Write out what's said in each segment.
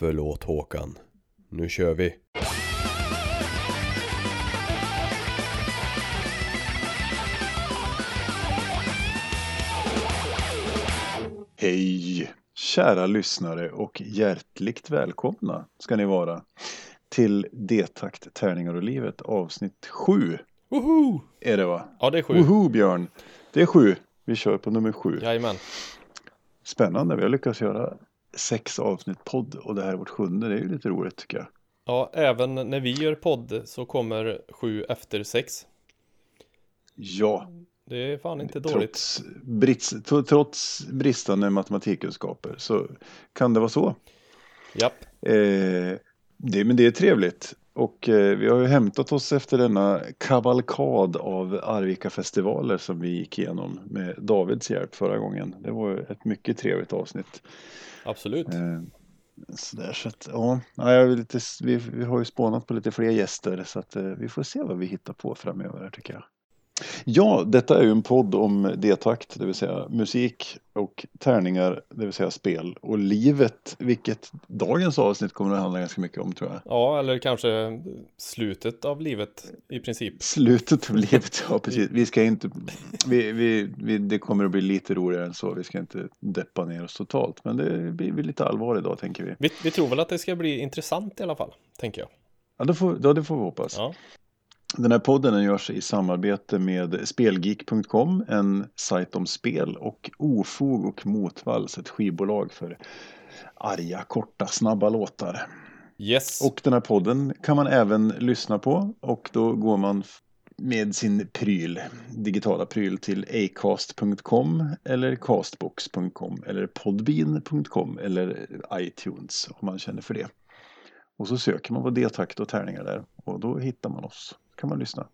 Förlåt Håkan. Nu kör vi. Hej kära lyssnare och hjärtligt välkomna ska ni vara till D-takt Tärningar och livet avsnitt 7 Woho! är det va? Ja, det är sju. Woho Björn! Det är sju. Vi kör på nummer sju. Jajamän. Spännande, vi har lyckats göra sex avsnitt podd och det här är vårt sjunde. Det är ju lite roligt tycker jag. Ja, även när vi gör podd så kommer sju efter sex. Ja, Det är fan inte dåligt. trots, brits, tro- trots bristande matematikkunskaper så kan det vara så. Japp. Eh, det, men det är trevligt. Och eh, vi har ju hämtat oss efter denna kavalkad av Arvika-festivaler som vi gick igenom med Davids hjälp förra gången. Det var ett mycket trevligt avsnitt. Absolut. Eh, så där, så att, ja, ja, jag är lite, vi, vi har ju spånat på lite fler gäster så att eh, vi får se vad vi hittar på framöver tycker jag. Ja, detta är ju en podd om D-takt, det vill säga musik och tärningar, det vill säga spel och livet, vilket dagens avsnitt kommer att handla ganska mycket om tror jag. Ja, eller kanske slutet av livet i princip. Slutet av livet, ja precis. Vi ska inte, vi, vi, vi, det kommer att bli lite roligare än så, vi ska inte deppa ner oss totalt, men det blir lite allvar idag tänker vi. Vi, vi tror väl att det ska bli intressant i alla fall, tänker jag. Ja, det får, ja, det får vi hoppas. Ja, Den här podden den görs i samarbete med Spelgeek.com, en sajt om spel och Ofog och Motvalls, ett skivbolag för arga, korta, snabba låtar. yes. Och den här podden kan man även lyssna på och då går man med sin pryl, digitala pryl till acast.com eller castbox.com eller podbean.com eller iTunes om man känner för det. Och så söker man på D-takt och tärningar där och då hittar man oss. Kan man lyssna.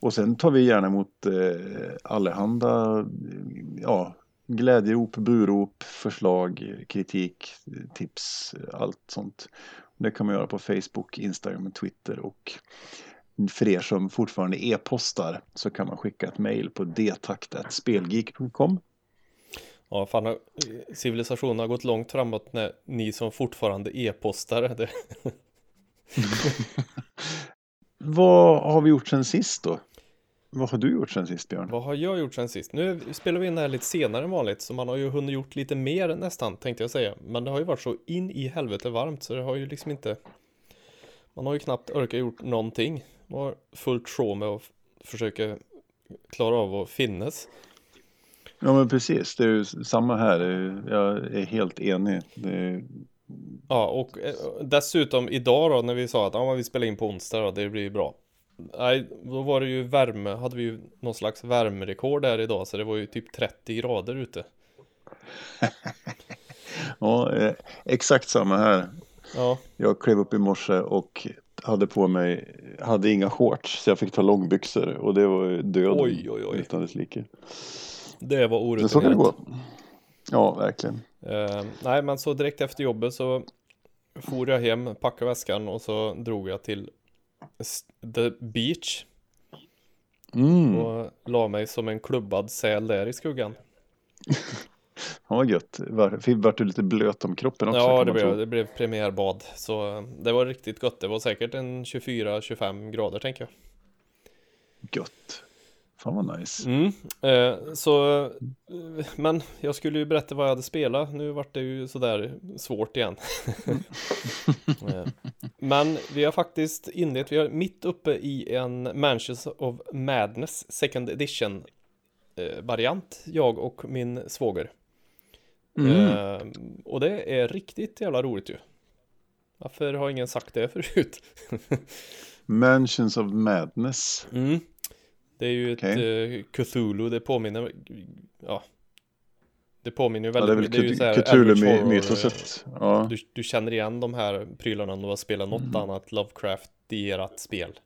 Och sen tar vi gärna emot eh, allehanda ja, glädjerop, burop, förslag, kritik, tips, allt sånt. Det kan man göra på Facebook, Instagram, Twitter och för er som fortfarande e-postar så kan man skicka ett mejl på dtakt.spelgeek.com. Ja, fan, har- civilisationen har gått långt framåt när ni som fortfarande e-postar. Vad har vi gjort sen sist då? Vad har du gjort sen sist Björn? vad har jag gjort sen sist? Nu spelar vi in det här lite senare än vanligt, så man har ju hunnit gjort lite mer nästan, tänkte jag säga. Men det har ju varit så in i helvete varmt, så det har ju liksom inte... Man har ju knappt orkat gjort någonting. Man har fullt sjå med att försöka klara av att finnas. Ja men precis, det är ju samma här. Jag är helt enig. Det är... Ja, och eh, dessutom idag då när vi sa att ja, vi spelar in på onsdag då, det blir ju bra. Nej, då var det ju värme, hade vi ju någon slags värmerekord där idag, så det var ju typ 30 grader ute. Ja, eh, exakt samma här. Ja, Jag klev upp i morse och hade på mig, hade inga shorts så jag fick ta långbyxor och det var ju döden Oj, oj, oj. utan dess like. det var Men så kan det orutinerat. gå. Ja, verkligen. Eh, nej, men så direkt efter jobbet så for jag hem, packade väskan och så drog jag till The Beach Mm, och la mig som en klubbad säl där i skuggan. ja, vad gött. Var, vart du lite blöt om kroppen också? Ja, det blev, det blev premiärbad. Så eh, det var riktigt gott. Det var säkert en 24-25 grader tänker jag. Gött. Fan vad nice. Mm. Eh, så, eh, men jag skulle ju berätta vad jag hade spelat. Nu vart det ju sådär svårt igen. Eh, men vi har faktiskt inlett, vi är mitt uppe i en Mansions of Madness Second Edition eh, variant, jag och min svåger. Mm. Eh, och det är riktigt jävla roligt ju. Varför har ingen sagt det förut? Mansions of Madness. Mm. Det är ju ett Okej. eh, Cthulhu, det påminner, ja. Det påminner ju Ja, väldigt det är väl ju Cthulhu- Cthulhu-mytoset. Ja. Du, du känner igen de här prylarna om du har spelat något annat Lovecraft-erat spel.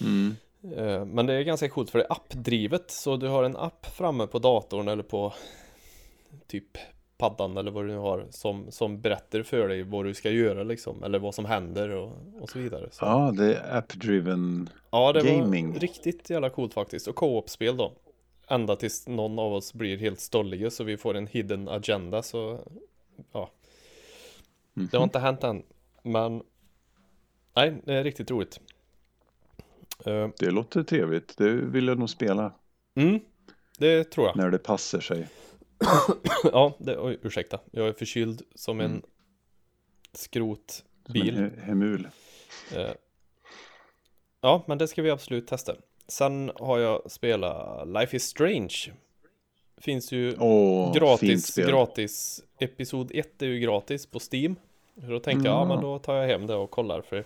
Mm. Eh, Men det är ganska coolt för det är appdrivet, så du har en app framme på datorn eller på typ paddan eller vad du nu har som, som berättar för dig vad du ska göra liksom, eller vad som händer och, och så vidare. Så. ja, det är app-driven. Ja, det Gaming. var riktigt jävla coolt faktiskt. Och co-op-spel då. Ända tills någon av oss blir helt stolliga så vi får en hidden agenda så ja. Det har inte hänt än. Men nej, det är riktigt roligt. Eh, Det låter trevligt. Det vill jag nog spela mm, det tror jag. när det passar sig. Ja, det, oj, ursäkta. Jag är förkyld som en Mm. Som skrotbil. en he- hemul. Eh, ja, men det ska vi absolut testa. Sen har jag spelat Life is Strange. Finns ju fint gratis, gratis. Episod 1 är ju gratis på Steam. Så då tänkte jag, ja Mm. men då tar jag hem det och kollar för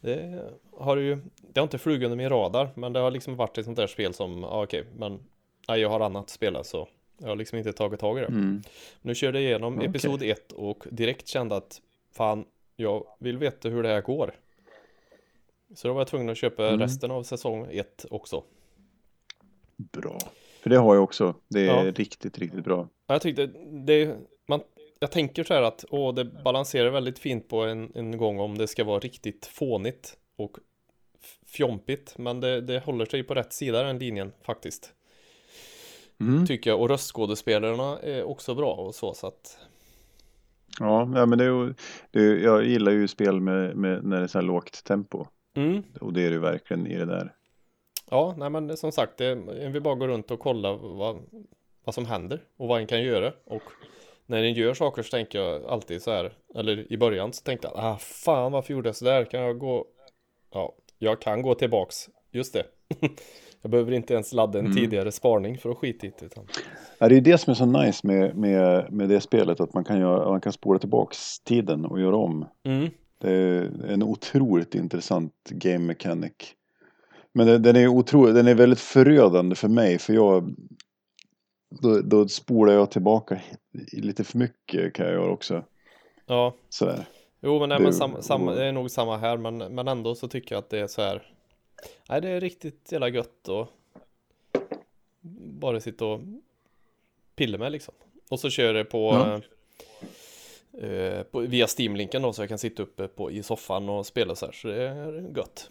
det har ju, det har inte flugit under min radar, men det har liksom varit ett sånt där spel som, ja okej, men nej, jag har annat att spela så jag har liksom inte tagit tag i det. Mm. Nu körde jag igenom Okej. episod 1 och direkt kände att fan, jag vill veta hur det här går. Så då var jag tvungen att köpa Mm. resten av säsong 1 också. Bra. För det har jag också. Det är Ja. riktigt, riktigt bra. Ja, Jag tyckte det, man, jag tänker så här att åh, det balanserar väldigt fint på en, en gång om det ska vara riktigt fånigt och fjompigt. Men det, det håller sig på rätt sida den linjen faktiskt. Mm. Tycker jag. Och röstskådespelarna är också bra och så. så att, Ja, ja, men det det jag gillar ju spel med, med när det är så här lågt tempo. mm, Och det är det ju verkligen i det där. ja, nej men som sagt, det, vill bara gå runt och kolla vad, vad som händer och vad en kan göra. Och när en gör saker så tänker jag alltid så här, eller i början så tänkte jag, ah fan varför gjorde jag så där? Kan jag gå, ja, jag kan gå tillbaks, just det. jag behöver inte ens ladda en Mm. tidigare sparning för att skita i det. Utan... Ja, det är det som är så nice med, med, med det spelet. Att man kan, göra, man kan spola tillbaks tiden och göra om. Mm, Det är en otroligt intressant game mechanic. Men det, den, är otroligt, den är väldigt förödande för mig. För jag då, då spolar jag tillbaka lite för mycket kan jag göra också. ja, Sådär. jo men, nej, Det- men samma, samma, det är nog samma här, men, men ändå så tycker jag att det är så här, nej det är riktigt jävla gött och bara sitta och pilla med liksom. Och så kör det på, Ja. eh, på via Steam-linken då så jag kan sitta uppe på, i soffan och spela så här, så det är gött.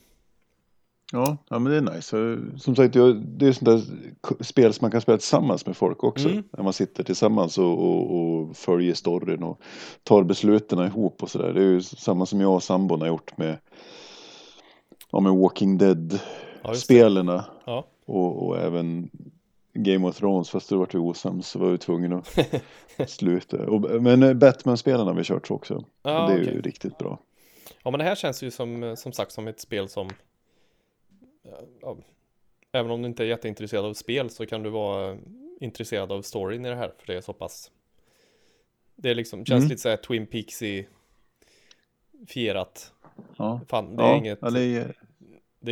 Ja, ja men det är nice. Så, Som sagt, det är sånt där spel som man kan spela tillsammans med folk också. Mm. När man sitter tillsammans och, och, och följer storyn och tar besluten ihop och sådär. Det är ju samma som jag och sambon har gjort med, ja, med Walking Ja, det. Dead-spelarna. Ja. och, och även Game of Thrones, fast då vart vi osams så var vi tvungna att sluta. Och, men eh, Batman-spelarna har vi kört också. Ja, det är okej. ju riktigt bra. Ja men det här känns ju som, som sagt som ett spel som ja, Även om du inte är jätteintresserad av spel så kan du vara eh, intresserad av storyn i det här för det är så pass Det är liksom, känns Mm. lite såhär Twin Peaksy Fierat Ja, Fan, det är ja, inget ja det är,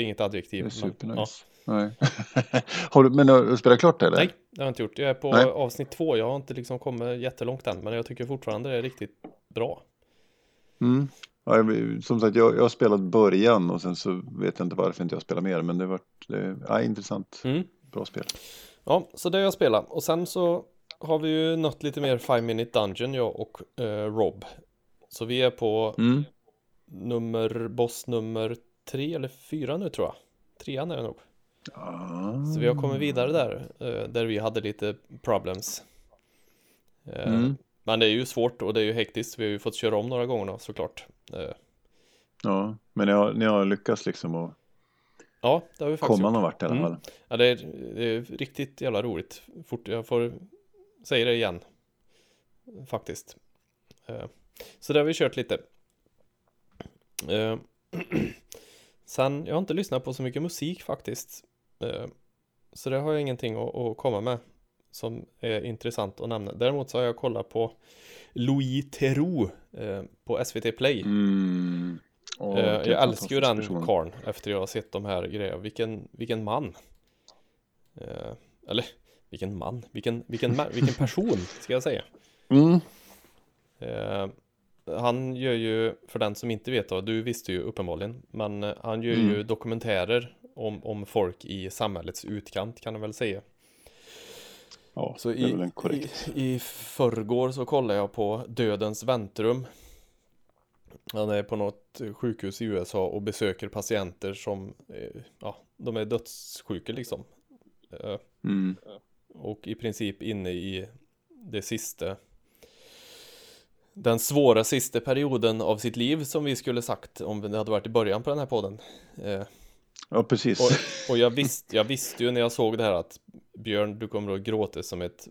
inget adjektiv det är men, supernice. Nej. har du, men har du spelat klart det ja. eller? Nej, det har jag inte gjort Jag är på Nej. avsnitt två Jag har inte liksom kommit jättelångt än Men jag tycker fortfarande det är riktigt bra Mm. Ja, jag, som sagt, jag, jag har spelat början och sen så vet jag inte varför inte jag spelar mer. Men det var det, ja, intressant. mm. Bra spel. Ja, så det har jag spelat. Och sen så har vi ju nått lite mer 5 Minute Dungeon, jag och eh, Rob. Så vi är på Mm. Nummer, boss nummer tre eller fyra nu tror jag. Trean är det nog. Ah. Så vi har kommit vidare där, eh, där vi hade lite problems. Eh, Mm. Men det är ju svårt och det är ju hektiskt. Vi har ju fått köra om några gånger då, såklart. Eh, Ja, men ni har, ni har lyckats liksom att ja, det har vi faktiskt komma någon vart i alla Mm. fall. Ja, det är, det är riktigt jävla roligt. Fort, jag får säga det igen. Faktiskt. Så där har vi kört lite. Eh, Sen, jag har inte lyssnat på så mycket musik faktiskt. Eh, Så det har jag ingenting att, att komma med. Som är intressant att nämna. Däremot så har jag kollat på Louis Theroux eh, på SVT Play. Mm. Eh, vilken jag älskar ju den person. karln efter jag har sett de här grejerna. Vilken, vilken man. Eh, eller, vilken man. Vilken, vilken, vilken person, ska jag säga. Mm. Han gör ju, för den som inte vet då, du visste ju uppenbarligen, men han gör Mm. ju dokumentärer om, om folk i samhällets utkant kan man väl säga. Ja, Så det är i, väl en korrekt. i, i förrgår så kollade jag på Dödens väntrum. Han är på något sjukhus i USA och besöker patienter som, eh, ja, de är dödssjuka liksom. Eh, Mm. och i princip inne i det sista den svåra sista perioden av sitt liv som vi skulle sagt om det hade varit i början på den här podden. Eh, Ja, precis. och, och jag, visste, jag visste ju när jag såg det här att Björn, du kommer att gråta som ett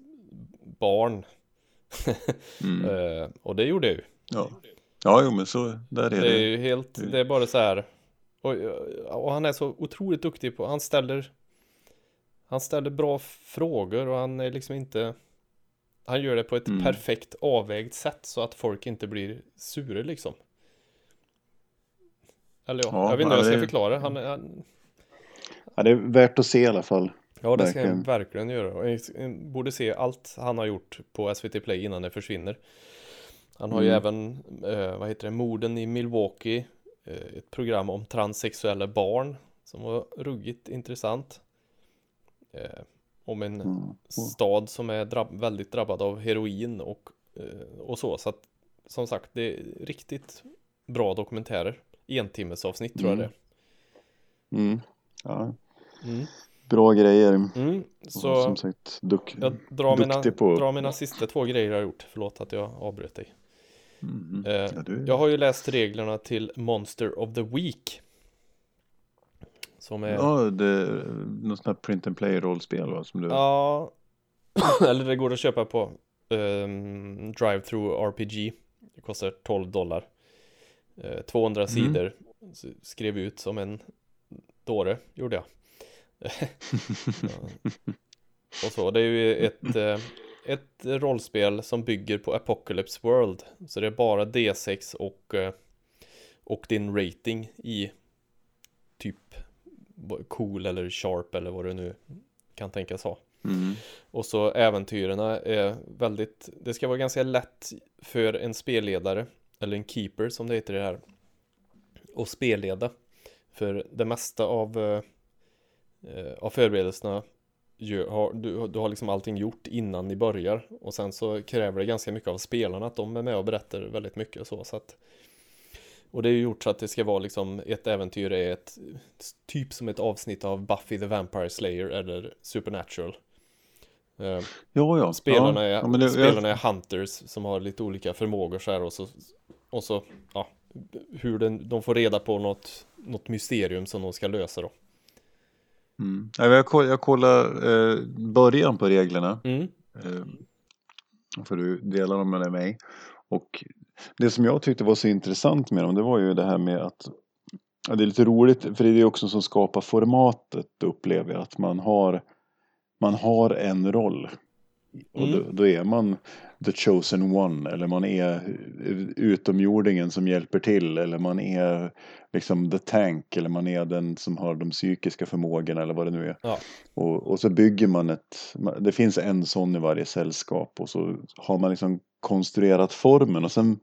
barn. Mm. Eh, och det gjorde jag ju. Ja. ja, jo, men så där är Det är det. ju helt, det är bara så här. Och, och han är så otroligt duktig på, han ställer Han ställer bra frågor och han är liksom inte Han gör det på ett Mm. perfekt avvägt sätt så att folk inte blir sura liksom. Eller ja, Ja, jag vet inte hur jag ska det- förklara. Han, han, Ja, det är värt att se i alla fall. ja, det ska jag Verkligen. verkligen göra. Jag borde se allt han har gjort på SVT Play innan det försvinner. Han har ju Mm. även, eh, vad heter det, morden i Milwaukee. Eh, ett program om transsexuella barn som var ruggigt intressant. Eh, om en Mm. Och- stad som är drabb väldigt drabbad av heroin och, eh, och så. Så att som sagt, det är riktigt bra dokumentärer. Entimmesavsnitt tror jag det Mm. är. Mm. Ja, Mm. bra grejer. Mm. Så Som sagt, duk... jag drar mina, på- drar mina sista två grejer jag har gjort. Förlåt att jag avbröt dig. Mm. Eh, Ja, du... Jag har ju läst reglerna till Monster of the Week. Som är Ja, det något sånt här print and play rollspel va? Som du... Ja, eller det går att köpa på um, Drive-Through RPG. Det kostar 12 dollar. Eh, 200 Mm. sidor. Så skrev ut som en dåre, gjorde jag. Ja. Och så, det är ju ett, eh, ett rollspel som bygger på Apocalypse World. Så det är bara D6 och, eh, och din rating i typ cool eller sharp eller vad du nu kan tänkas ha. Mm. Och så äventyrerna är väldigt, det ska vara ganska lätt för en spelledare, eller en keeper som det heter det här, att spelleda. För det mesta av, eh, eh, av förberedelserna gör, har, du, du har liksom allting gjort innan ni börjar. Och sen så kräver det ganska mycket av spelarna att de är med och berättar väldigt mycket och så. så att, och det är ju gjort så att det ska vara liksom ett äventyr är ett typ som ett avsnitt av Buffy the Vampire Slayer eller Supernatural. Eh, Ja, ja. Spelarna, ja. är, ja, det, spelarna är hunters som har lite olika förmågor så här och så, och så ja, hur den, de får reda på något, något mysterium som de ska lösa då. Mm. Ja, Jag, koll, jag kollar eh, början på reglerna. Mm, Eh, får du dela dem med mig. Och det som jag tyckte var så intressant med dem det var ju det här med att ja, det är lite roligt för det är ju också som skapar formatet upplever jag att man har man har en roll. Och Mm. då, då är man the chosen one eller man är utomjordingen som hjälper till eller man är liksom the tank eller man är den som har de psykiska förmågorna eller vad det nu är. Ja. Och, och så bygger man ett, det finns en sån i varje sällskap och så har man liksom konstruerat formen och sen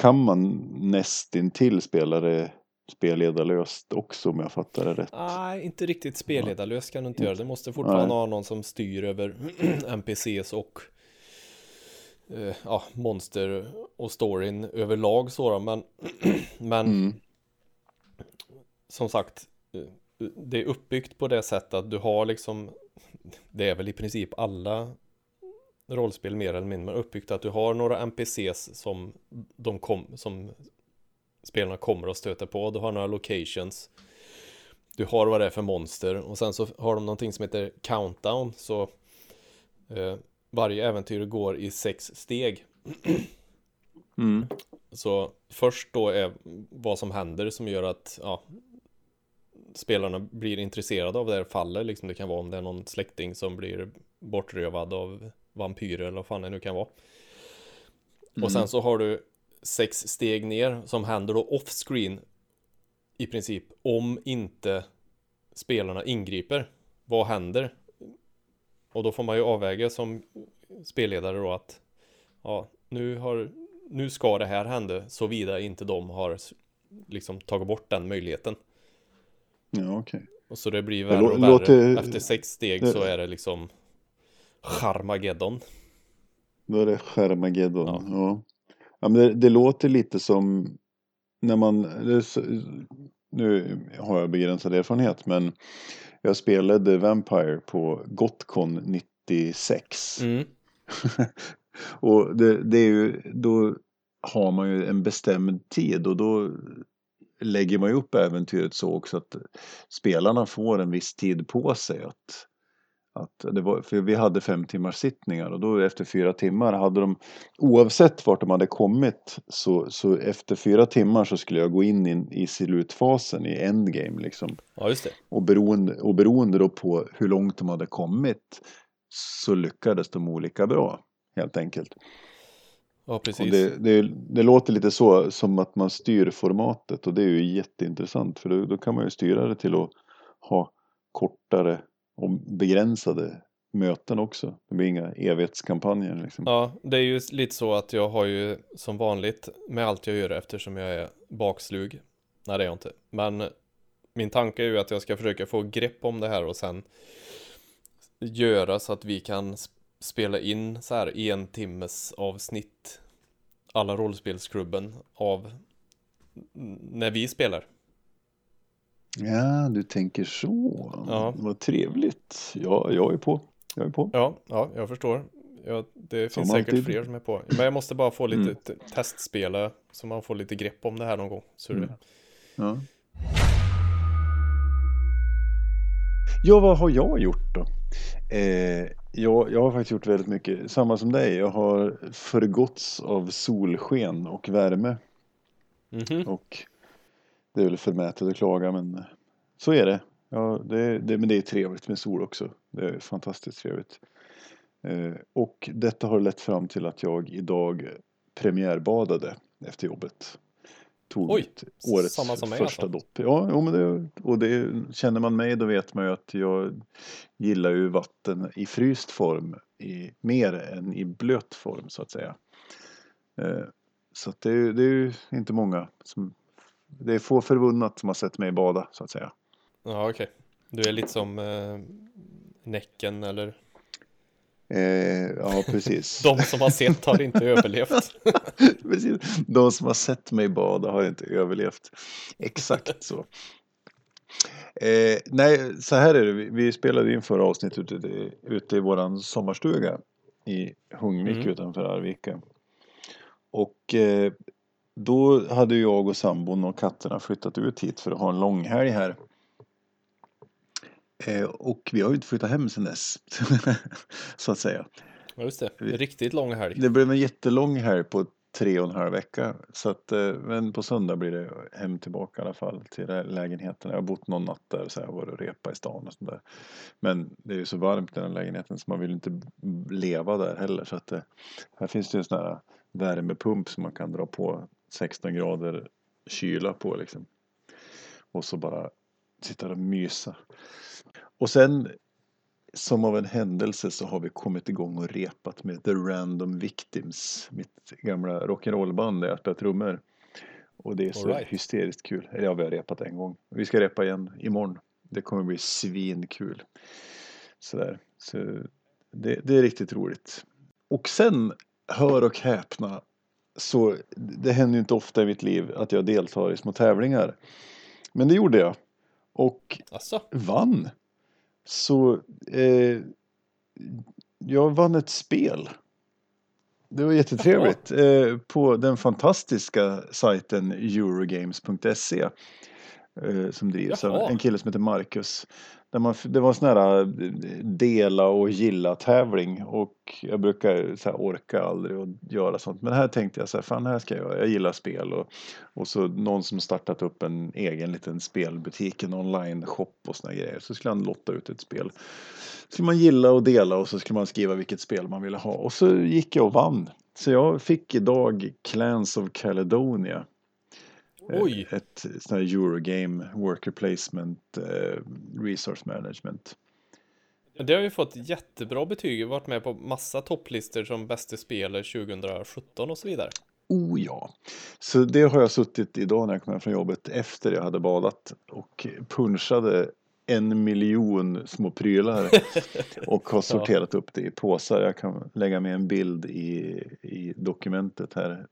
kan man nästintill spela det spelledarlöst också om jag fattar det rätt. Nej, inte riktigt spelledarlöst kan du inte göra. Du måste fortfarande Nej. ha någon som styr över NPCs och eh, ja, monster och storyn överlag så då. Men, men Mm. som sagt, eh, det är uppbyggt på det sättet att du har liksom, det är väl i princip alla rollspel mer eller mindre uppbyggt att du har några NPCs som de kom, som spelarna kommer att stöta på. Du har några locations. Du har vad det är för monster och sen så har de någonting som heter countdown så eh, varje äventyr går i sex steg. Mm. Så först då är vad som händer som gör att ja, spelarna blir intresserade av det här fallet. Liksom det kan vara om det är någon släkting som blir bortrövad av vampyrer eller vad fan det nu kan vara. Och sen så har du sex steg ner som händer då off-screen i princip om inte spelarna ingriper. Vad händer? Och då får man ju avväga som spelledare då att ja, nu har nu ska det här hända såvida inte de har liksom tagit bort den möjligheten. Ja, okej. Och så det blir värre och värre. låter- Efter sex steg det- så är det liksom Charmageddon. Då är det Schermageddon. Ja. Ja. Ja. men det, det låter lite som när man, nu har jag begränsad erfarenhet men jag spelade Vampire på Gotcon 96. Mm. Och det, det är ju, då har man ju en bestämd tid och då lägger man ju upp äventyret så också att spelarna får en viss tid på sig att att det var, för vi hade fem timmars sittningar och då efter fyra timmar hade de oavsett vart de hade kommit så, så efter fyra timmar så skulle jag gå in i, i slutfasen i endgame liksom. Ja, just det. Och beroende, och beroende då på hur långt de hade kommit så lyckades de olika bra helt enkelt. Ja, precis. Det, det, det, låter lite så som att man styr formatet och det är ju jätteintressant för då, då kan man ju styra det till att ha kortare och begränsade möten också. Det blir inga evighetskampanjer. Liksom. Ja, det är ju lite så att jag har ju som vanligt med allt jag gör eftersom jag är bakslug. Nej, det är jag inte. Men min tanke är ju att jag ska försöka få grepp om det här och sen göra så att vi kan spela in så här en timmes avsnitt alla rollspelsklubben av när vi spelar. Ja, du tänker så. Ja. Vad trevligt. Ja, jag är på. Jag är på. Ja, ja jag förstår. Ja, det som finns säkert alltid. fler som är på. Men jag måste bara få lite mm. testspela så man får lite grepp om det här någon gång. Så mm. ja. ja, vad har jag gjort då? Eh, jag, jag har faktiskt gjort väldigt mycket, samma som dig. Jag har förgåtts av solsken och värme. Mm -hmm. Och det är väl förmätet att klaga men så är det. Ja, det, det, men det är trevligt med sol också. Det är fantastiskt trevligt. Eh, och detta har lett fram till att jag idag premiärbadade efter jobbet. Tog Oj, årets samma som mig första alltså. dopp. Ja, jo, men det, och det, känner man mig då vet man ju att jag gillar ju vatten i fryst form i, mer än i blöt form så att säga. Eh, så att det, det är ju inte många som det är få förunnat som har sett mig bada så att säga. Ja, okej. Okay. Du är lite som eh, Näcken eller? Eh, ja, precis. De som har sett har inte överlevt. precis. De som har sett mig bada har inte överlevt. Exakt så. Eh, nej, så här är det. Vi, vi spelade in förra avsnittet ute, ute i våran sommarstuga i Hungvik mm. utanför Arvika. Och eh, då hade jag och sambon och katterna flyttat ut hit för att ha en långhelg här. Eh, och vi har ju inte flyttat hem sedan dess. så att säga. Ja, just det. Riktigt lång helg. Det blev en jättelång helg på tre och en halv vecka. Så att, eh, men på söndag blir det hem tillbaka i alla fall till lägenheten. Jag har bott någon natt där så jag varit och repa i stan och sånt där. Men det är ju så varmt i den lägenheten så man vill inte leva där heller. Så att, eh, här finns det ju en sån här värmepump som man kan dra på 16 grader kyla på liksom. Och så bara sitta och mysa. Och sen som av en händelse så har vi kommit igång och repat med The Random Victims, mitt gamla rock'n'roll-band där jag spelar trummor. Och det är så right. hysteriskt kul. Ja, vi har repat en gång. Vi ska repa igen imorgon. Det kommer bli svinkul. Sådär. Så det, det är riktigt roligt. Och sen, hör och häpna, så det händer ju inte ofta i mitt liv att jag deltar i små tävlingar. Men det gjorde jag. Och Asså? vann. Så eh, jag vann ett spel. Det var jättetrevligt. Eh, på den fantastiska sajten Eurogames.se. Eh, som drivs Jaha. av en kille som heter Marcus. Där man, det var en sån här eh, dela och gilla tävling och jag brukar så här, orka aldrig och göra sånt. Men här tänkte jag så här, fan här ska jag göra. Jag gillar spel och, och så någon som startat upp en egen liten spelbutik, en online-shop och såna grejer. Så skulle han lotta ut ett spel. Så skulle man gilla och dela och så skulle man skriva vilket spel man ville ha. Och så gick jag och vann. Så jag fick idag Clans of Caledonia Oj. Ett sånt här Eurogame, Worker Placement, eh, Resource Management. Det har ju fått jättebra betyg, varit med på massa topplistor som bästa spelare 2017 och så vidare. Oh ja, så det har jag suttit idag när jag kom hem från jobbet efter jag hade badat och punchade en miljon små prylar och har sorterat ja. upp det i påsar. Jag kan lägga med en bild i, i dokumentet här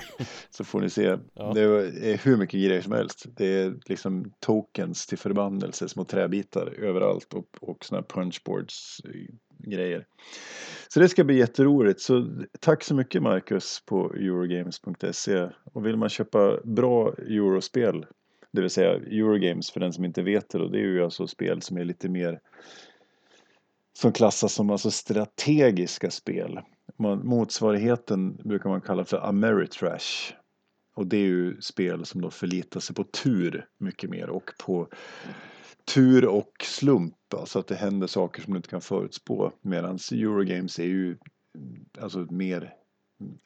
Så får ni se. Ja. Det är hur mycket grejer som helst. Det är liksom tokens till förbannelse, små träbitar överallt och, och sådana här punchboards eh, grejer. Så det ska bli jätteroligt. Så tack så mycket Marcus på Eurogames.se. Och vill man köpa bra eurospel, det vill säga Eurogames för den som inte vet det då, det är ju alltså spel som är lite mer som klassas som alltså strategiska spel. Man, motsvarigheten brukar man kalla för Ameritrash. Och det är ju spel som då förlitar sig på tur mycket mer och på tur och slump. Alltså att det händer saker som du inte kan förutspå. Medan Eurogames är ju alltså mer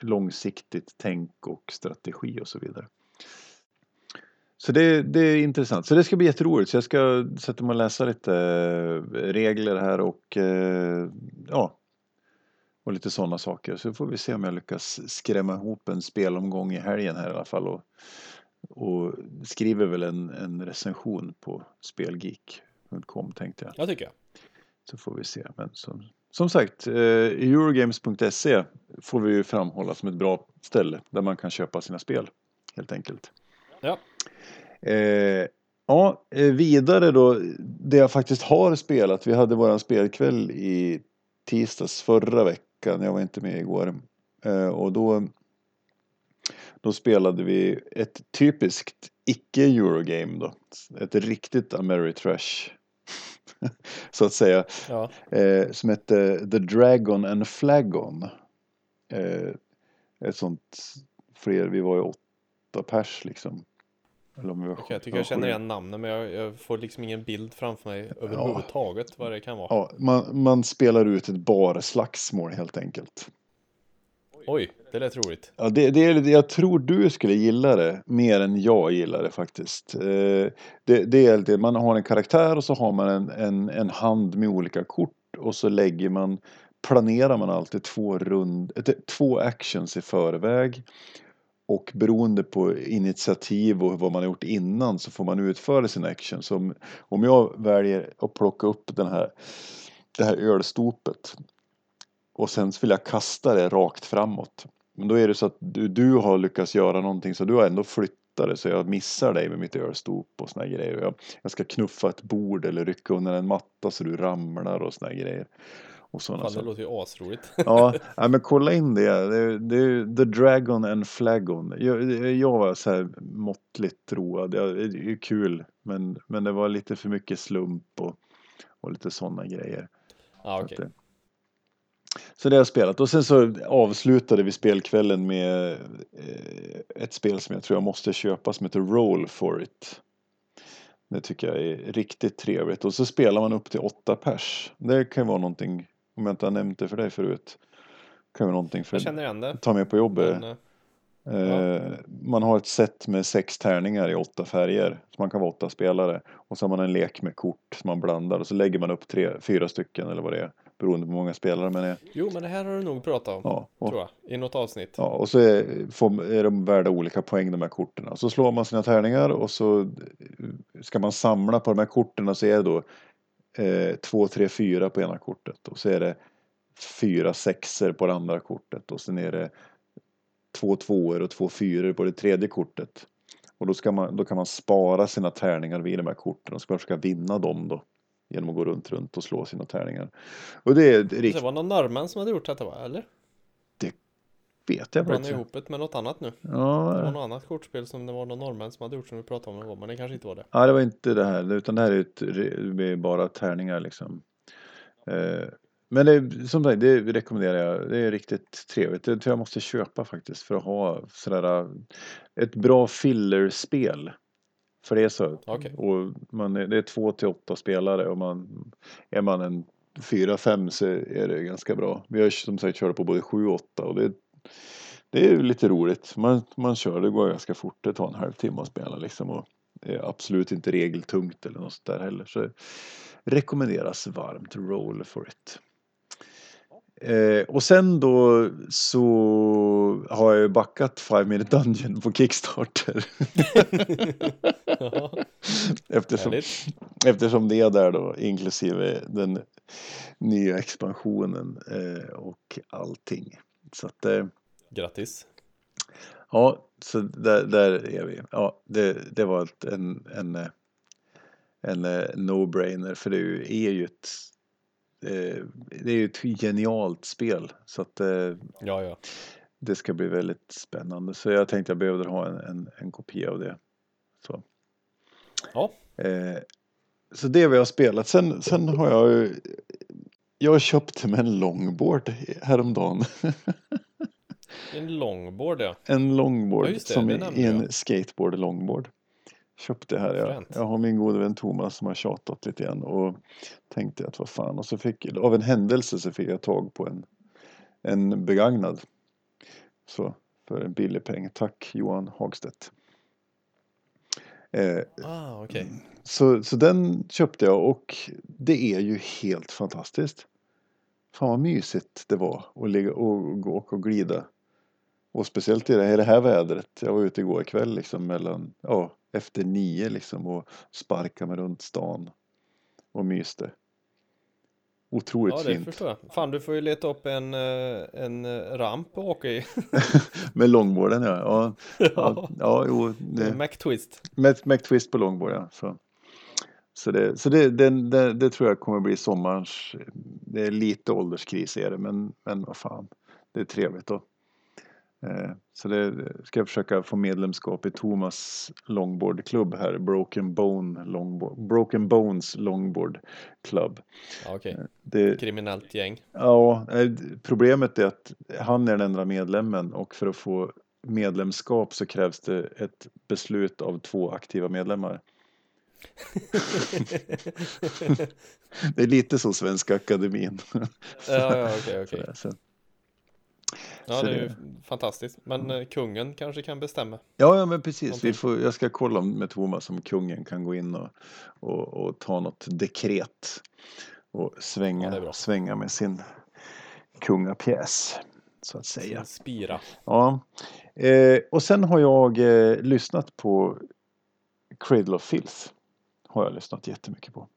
långsiktigt tänk och strategi och så vidare. Så det, det, är intressant. Så det ska bli jätteroligt. Så jag ska sätta mig och läsa lite eh, regler här och eh, ja, och lite sådana saker. Så får vi se om jag lyckas skrämma ihop en spelomgång i helgen här i alla fall. Och, och skriver väl en, en recension på spelgeek.com tänkte jag. Jag tycker jag. Så får vi se. Men som, som sagt, eh, Eurogames.se får vi ju framhålla som ett bra ställe där man kan köpa sina spel helt enkelt. Ja. Eh, ja, eh, vidare då, det jag faktiskt har spelat. Vi hade våran spelkväll i tisdags förra veckan. Jag var inte med igår. Eh, och då, då spelade vi ett typiskt icke-Eurogame då. Ett riktigt Ameritrash. så att säga. Ja. Eh, som hette The Dragon and Flagon. Eh, ett sånt fler, vi var ju åtta pers liksom. Eller om vi var Okej, jag tycker jag känner igen namnen men jag, jag får liksom ingen bild framför mig överhuvudtaget vad det kan vara. Ja, man, man spelar ut ett barslagsmål helt enkelt. Oj, det lät roligt. Ja, det, det jag tror du skulle gilla det mer än jag gillar det faktiskt. Eh, det, det är det, man har en karaktär och så har man en, en, en hand med olika kort och så lägger man, planerar man alltid två, rund, två actions i förväg. Och beroende på initiativ och vad man har gjort innan så får man utföra sin action. Så om, om jag väljer att plocka upp den här, det här ölstopet och sen så vill jag kasta det rakt framåt. Men då är det så att du, du har lyckats göra någonting så du har ändå flyttat det så jag missar dig med mitt ölstop och såna grejer. Jag, jag ska knuffa ett bord eller rycka undan en matta så du ramlar och såna grejer. Och såna Fan, det låter ju asroligt. Ja, men kolla in det. Det, det. The Dragon and Flagon. Jag, jag var så här måttligt road. Ja, Det är ju kul, men, men det var lite för mycket slump och, och lite sådana grejer. Så att det- Så det har jag spelat och sen så avslutade vi spelkvällen med eh, ett spel som jag tror jag måste köpa som heter Roll for it. Det tycker jag är riktigt trevligt och så spelar man upp till åtta pers. Det kan ju vara någonting, om jag inte har nämnt det för dig förut, kan vara någonting för Jag känner igen det. ta med på jobbet. Men, eh, Eh, Man har ett set med sex tärningar i åtta färger. Så man kan vara åtta spelare. Och så har man en lek med kort som man blandar och så lägger man upp tre, fyra stycken eller vad det är. Beroende på hur många spelare man är. jo, men det här har du nog pratat om. Ja, och, Tror jag. I något avsnitt. ja, och så är, får, är de värda olika poäng de här korten. Så slår man sina tärningar och så ska man samla på de här korten och så är det då eh, två, tre, fyra på ena kortet. Och så är det fyra sexer på det andra kortet. Och sen är det två tvåor och två fyror på det tredje kortet. Och då, ska man, då kan man spara sina tärningar vid de här korten och ska försöka vinna dem då. Genom att gå runt, runt och slå sina tärningar. Och det är Det riktigt, var någon norrman som hade gjort detta va? Eller? Vet jag faktiskt. ihop det med något annat nu. Det var Ja, något annat kortspel som det var någon norrman som hade gjort som vi pratade om gång. Men det kanske inte var det. ja, det var inte det här, utan det här är ett, re- med bara tärningar liksom. Eh, men det, som sagt, det rekommenderar jag. Det är riktigt trevligt. Det tror jag måste köpa faktiskt för att ha sådär ett bra fillerspel. För det är så. Okej. Och man är, det är två till åtta spelare och man, är man en fyra, fem så är det ganska bra. Vi har som sagt kört på både sju och åtta och det, det är ju lite roligt. Man, man kör, det går ganska fort. Det tar en halvtimme att spela liksom. Och det är absolut inte regeltungt eller något sånt där heller. Så rekommenderas varmt. Roll for it. Eh, och sen då så har jag ju backat Five Minute Dungeon på Kickstarter. Ja, eftersom, härligt. eftersom det är där då, inklusive den nya expansionen eh, och allting. Så att, eh, Grattis. Ja, så där, där är vi. Ja, det, det var ett, en, en, en no-brainer för det är ju, ju ett eh, det är ju ett genialt spel så att ja, ja. det ska bli väldigt spännande. Så jag tänkte jag behövde ha en, en, en kopia av det. Så. Ja. Eh, så det vi har spelat. Sen, sen har jag jag köpte mig en longboard häromdagen. En longboard ja. En longboard Ja, det, som det är en jag. skateboard longboard. Köpte här jag. Jag har min gode vän Thomas som har tjatat lite grann och tänkte att vad fan och så fick av en händelse så fick jag tag på en en begagnad. Så för en billig peng. Tack Johan Hagstedt. Eh, Ah, okej. Så, så den köpte jag och det är ju helt fantastiskt. Fan vad mysigt det var att ligga och gå och glida. Och speciellt i det här, i det här vädret. Jag var ute igår kväll liksom mellan, ja, efter nio liksom och sparkade mig runt stan. Och myste. Otroligt Ja, det fint. förstår jag. Fan, du får ju leta upp en, eh, en eh, ramp och åka i. Med longboarden ja. Ja, ja, ja jo. Det, McTwist. Med McTwist på longboard ja. Så, så, det, så det, det, det, tror jag kommer bli sommarens. Det är lite ålderskris är det men, men vad fan. Det är trevligt då. Eh, Så det ska jag försöka få medlemskap i Thomas longboardklubb här. Broken, Bone longboard, Broken Bones longboard club. Okej. Det, Kriminellt gäng. Ja, eh, problemet är att han är den enda medlemmen och för att få medlemskap så krävs det ett beslut av två aktiva medlemmar. Det är lite som Svenska Akademin. Ja, ja, okej, okej. Ja, det är ju fantastiskt. Men eh, kungen kanske kan bestämma. Ja, ja, men precis. Vi får, jag ska kolla med Thomas om kungen kan gå in och, och, och ta något dekret och Ja, svänga, bra. svänga med sin kungapjäs, så att säga. Sin spira. Ja, eh, och sen har jag eh, lyssnat på Cradle of Filth. Har jag lyssnat jättemycket på.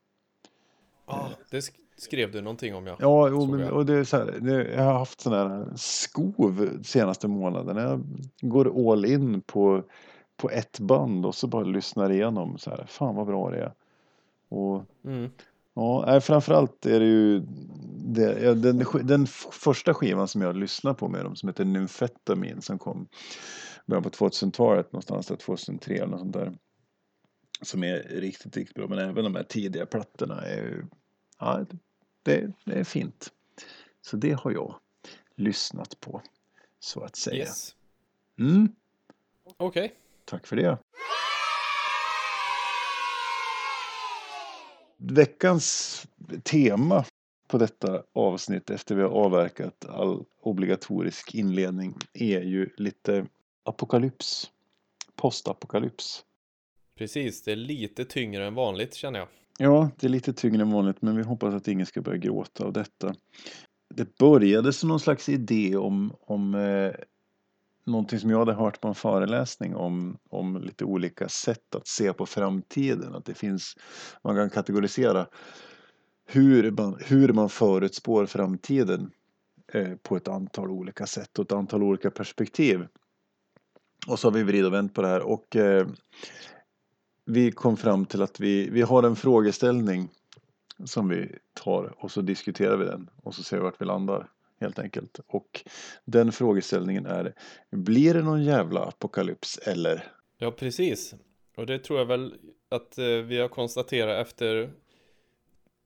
Ja, det sk- skrev du någonting om ja. Ja, Såg men, och det är så här, det, jag har haft sån här skov senaste månaden. Jag går all in på, på ett band och så bara lyssnar igenom så här. Fan vad bra det är. Och Mm. Ja, framförallt är det ju det, ja, den, den första skivan som jag lyssnade på med dem som heter Nymfetamin som kom början på 2000-talet någonstans där 2003 eller något sånt där. Som är riktigt, riktigt bra. Men även de här tidiga plattorna är ju, ja, det, det är fint. Så det har jag lyssnat på, så att säga. Yes. Mm, Okej. tack för det. Veckans tema på detta avsnitt efter vi har avverkat all obligatorisk inledning är ju lite apokalyps. Postapokalyps. Precis, det är lite tyngre än vanligt känner jag. Ja, det är lite tyngre än vanligt men vi hoppas att ingen ska börja gråta av detta. Det började som någon slags idé om, om eh, någonting som jag hade hört på en föreläsning om, om lite olika sätt att se på framtiden. Att det finns, man kan kategorisera hur man, hur man förutspår framtiden eh, på ett antal olika sätt och ett antal olika perspektiv. Och så har vi vridit och vänt på det här och eh, vi kom fram till att vi, vi har en frågeställning som vi tar och så diskuterar vi den och så ser vi vart vi landar helt enkelt. Och den frågeställningen är Blir det någon jävla apokalyps eller? Ja, precis. Och det tror jag väl att eh, vi har konstaterat efter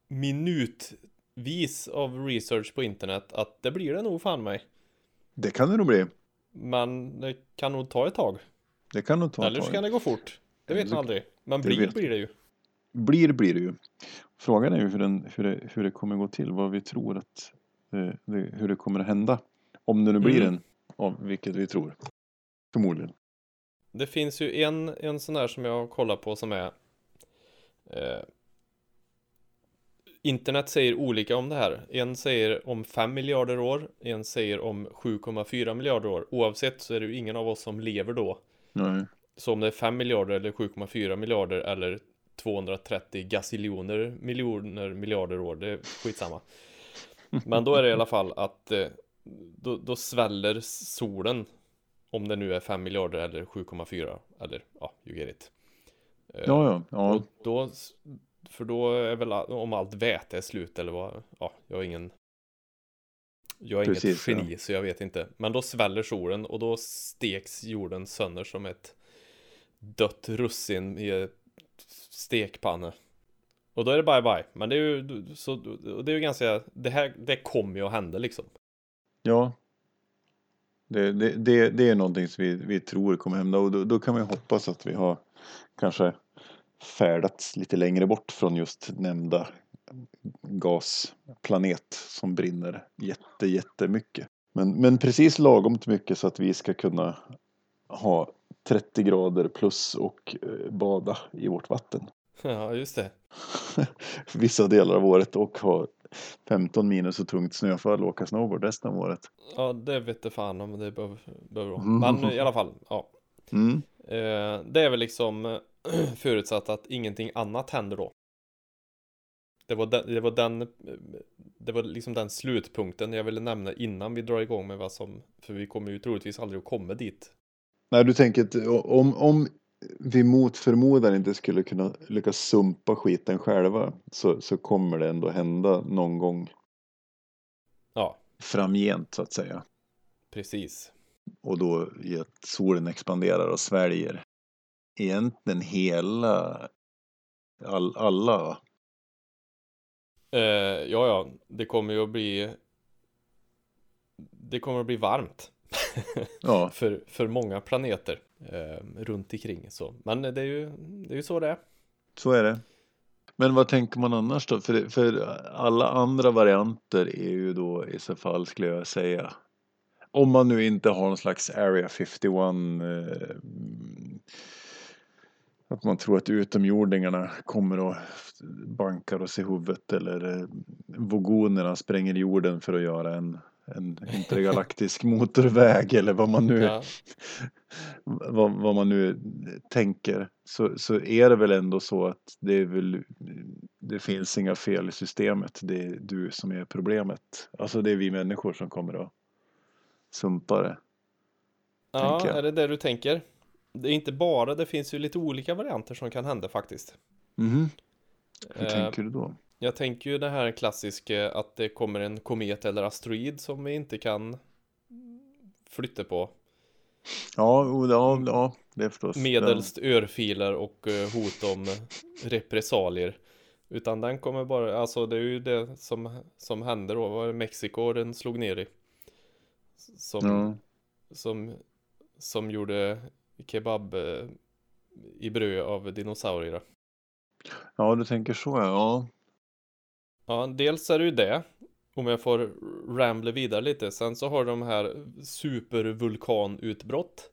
minutvis av research på internet att det blir det nog fan mig. Det kan det nog bli. Men det kan nog ta ett tag. Det kan nog ta Eller ett så kan tag. det gå fort. Det vet man aldrig. Men blir vet- blir det ju. Blir blir det ju. Frågan är ju hur, den, hur, det, hur det kommer gå till, vad vi tror att eh, det, hur det kommer att hända. Om det nu blir Mm. en, av vilket vi tror. Förmodligen. Det finns ju en, en sån här som jag kollar på som är eh, Internet säger olika om det här. En säger om 5 miljarder år, en säger om 7,4 miljarder år. Oavsett så är det ju ingen av oss som lever då. Nej. Så om det är 5 miljarder eller 7,4 miljarder eller 230 gaziljoner miljoner miljarder år, det är skitsamma. Men då är det i alla fall att eh, då, då sväller solen Om det nu är 5 miljarder eller 7,4 eller ja, you get it. Eh, Ja, ja, ja. Och då, för då är väl om allt väte är slut eller vad, ja, jag är ingen Jag är Precis, inget geni så jag vet inte. Men då sväller solen och då steks jorden sönder som ett dött russin i ett stekpanna. Och då är det bye bye. Men det är ju så, det är ju ganska, det här, det kommer ju att hända liksom. Ja. Det, det, det, det är någonting som vi, vi tror kommer hända och då, då kan man ju hoppas att vi har kanske färdats lite längre bort från just nämnda gasplanet som brinner jätte, jättemycket. Men, men precis lagom mycket så att vi ska kunna ha 30 grader plus och eh, bada i vårt vatten. Ja, just det. Vissa delar av året och ha 15 minus och tungt snöfall och åka snowboard resten av året. Ja, det vet det fan om det behöver, behöver vara. Mm. Men i alla fall, ja. Mm. Eh, det är väl liksom eh, förutsatt att ingenting annat händer då. Det var den, det var den, eh, det var liksom den slutpunkten jag ville nämna innan vi drar igång med vad som, för vi kommer ju troligtvis aldrig att komma dit. Nej, du tänker att om, om vi mot förmodan inte skulle kunna lyckas sumpa skiten själva så, så kommer det ändå hända någon gång Ja, framgent så att säga. precis. Och då i att solen expanderar och sväljer egentligen hela all, alla. Eh, ja, ja, det kommer ju att bli, det kommer att bli varmt. Ja, för, för många planeter eh, runt omkring så. Men det är ju, det är ju så det är. så är det. Men vad tänker man annars då? För, för alla andra varianter är ju då i så fall skulle jag säga om man nu inte har någon slags Area 51 eh, att man tror att utomjordingarna kommer och bankar oss i huvudet eller eh, vogonerna spränger jorden för att göra en, en intergalaktisk motorväg eller vad man nu Ja, vad, vad man nu tänker så, så är det väl ändå så att det är väl det finns inga fel i systemet. Det är du som är problemet. Alltså det är vi människor som kommer att sumpa det. ja är det det du tänker? Det är inte bara, det finns ju lite olika varianter som kan hända faktiskt. Mhm. Hur Eh, tänker du då? Jag tänker ju det här klassiska att det kommer en komet eller asteroid som vi inte kan flytta på. Ja, ja, ja det är förstås. Medelst örfiler och eh, hot om repressalier. Utan den kommer bara, alltså det är ju det som, som hände då, var det Mexiko den slog ner i. Som, Ja. som, som gjorde kebab eh, i bröd av dinosaurier. ja, du tänker så ja. Ja. Dels är det ju det. Om jag får rambla vidare lite. Sen så har de här supervulkanutbrott.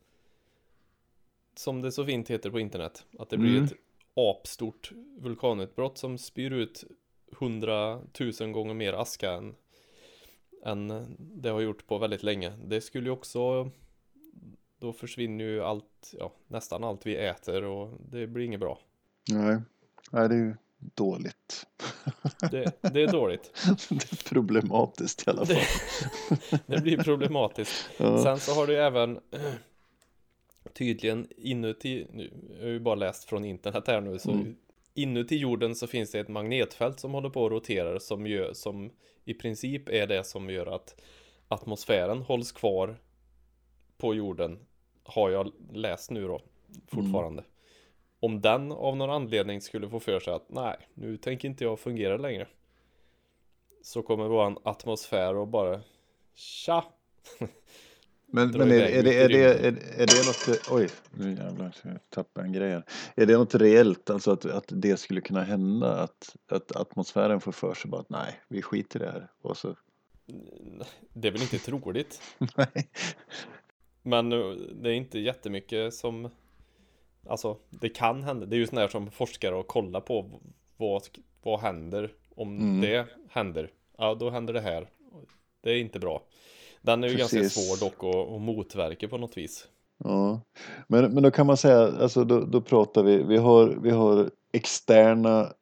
Som det så fint heter på internet. Att det blir Mm. ett apstort vulkanutbrott som spyr ut hundratusen gånger mer aska än, än det har gjort på väldigt länge. Det skulle ju också då försvinner ju allt, ja nästan allt vi äter och det blir inget bra. Nej. Nej, det är ju dåligt. Det, det är dåligt. det är problematiskt i alla fall. Det, det blir problematiskt. Ja. Sen så har du även tydligen inuti, nu jag har ju bara läst från internet här nu, så Mm. inuti jorden så finns det ett magnetfält som håller på och roterar som gör, som i princip är det som gör att atmosfären hålls kvar på jorden, har jag läst nu då, fortfarande. Om den av någon anledning skulle få för sig att nej, nu tänker inte jag fungera längre. Så kommer våran atmosfär och bara Tja! Men, men är, är, det, är, det, är, är det något, oj, nu jävlar, så jag tappade en grej här. Är det något reellt, alltså att, att det skulle kunna hända, att, att atmosfären får för sig bara att nej, vi skiter i det här. Och så, Det är väl inte troligt. nej. Men eh, det är inte jättemycket som Alltså det kan hända. Det är ju sån där som forskare och kollar på vad, vad händer om Mm. det händer. Ja då händer det här. Det är inte bra. Den är ju ganska Precis. svår dock att, att motverka på något vis. Ja, men, men då kan man säga, alltså då, då pratar vi, vi har, vi har externa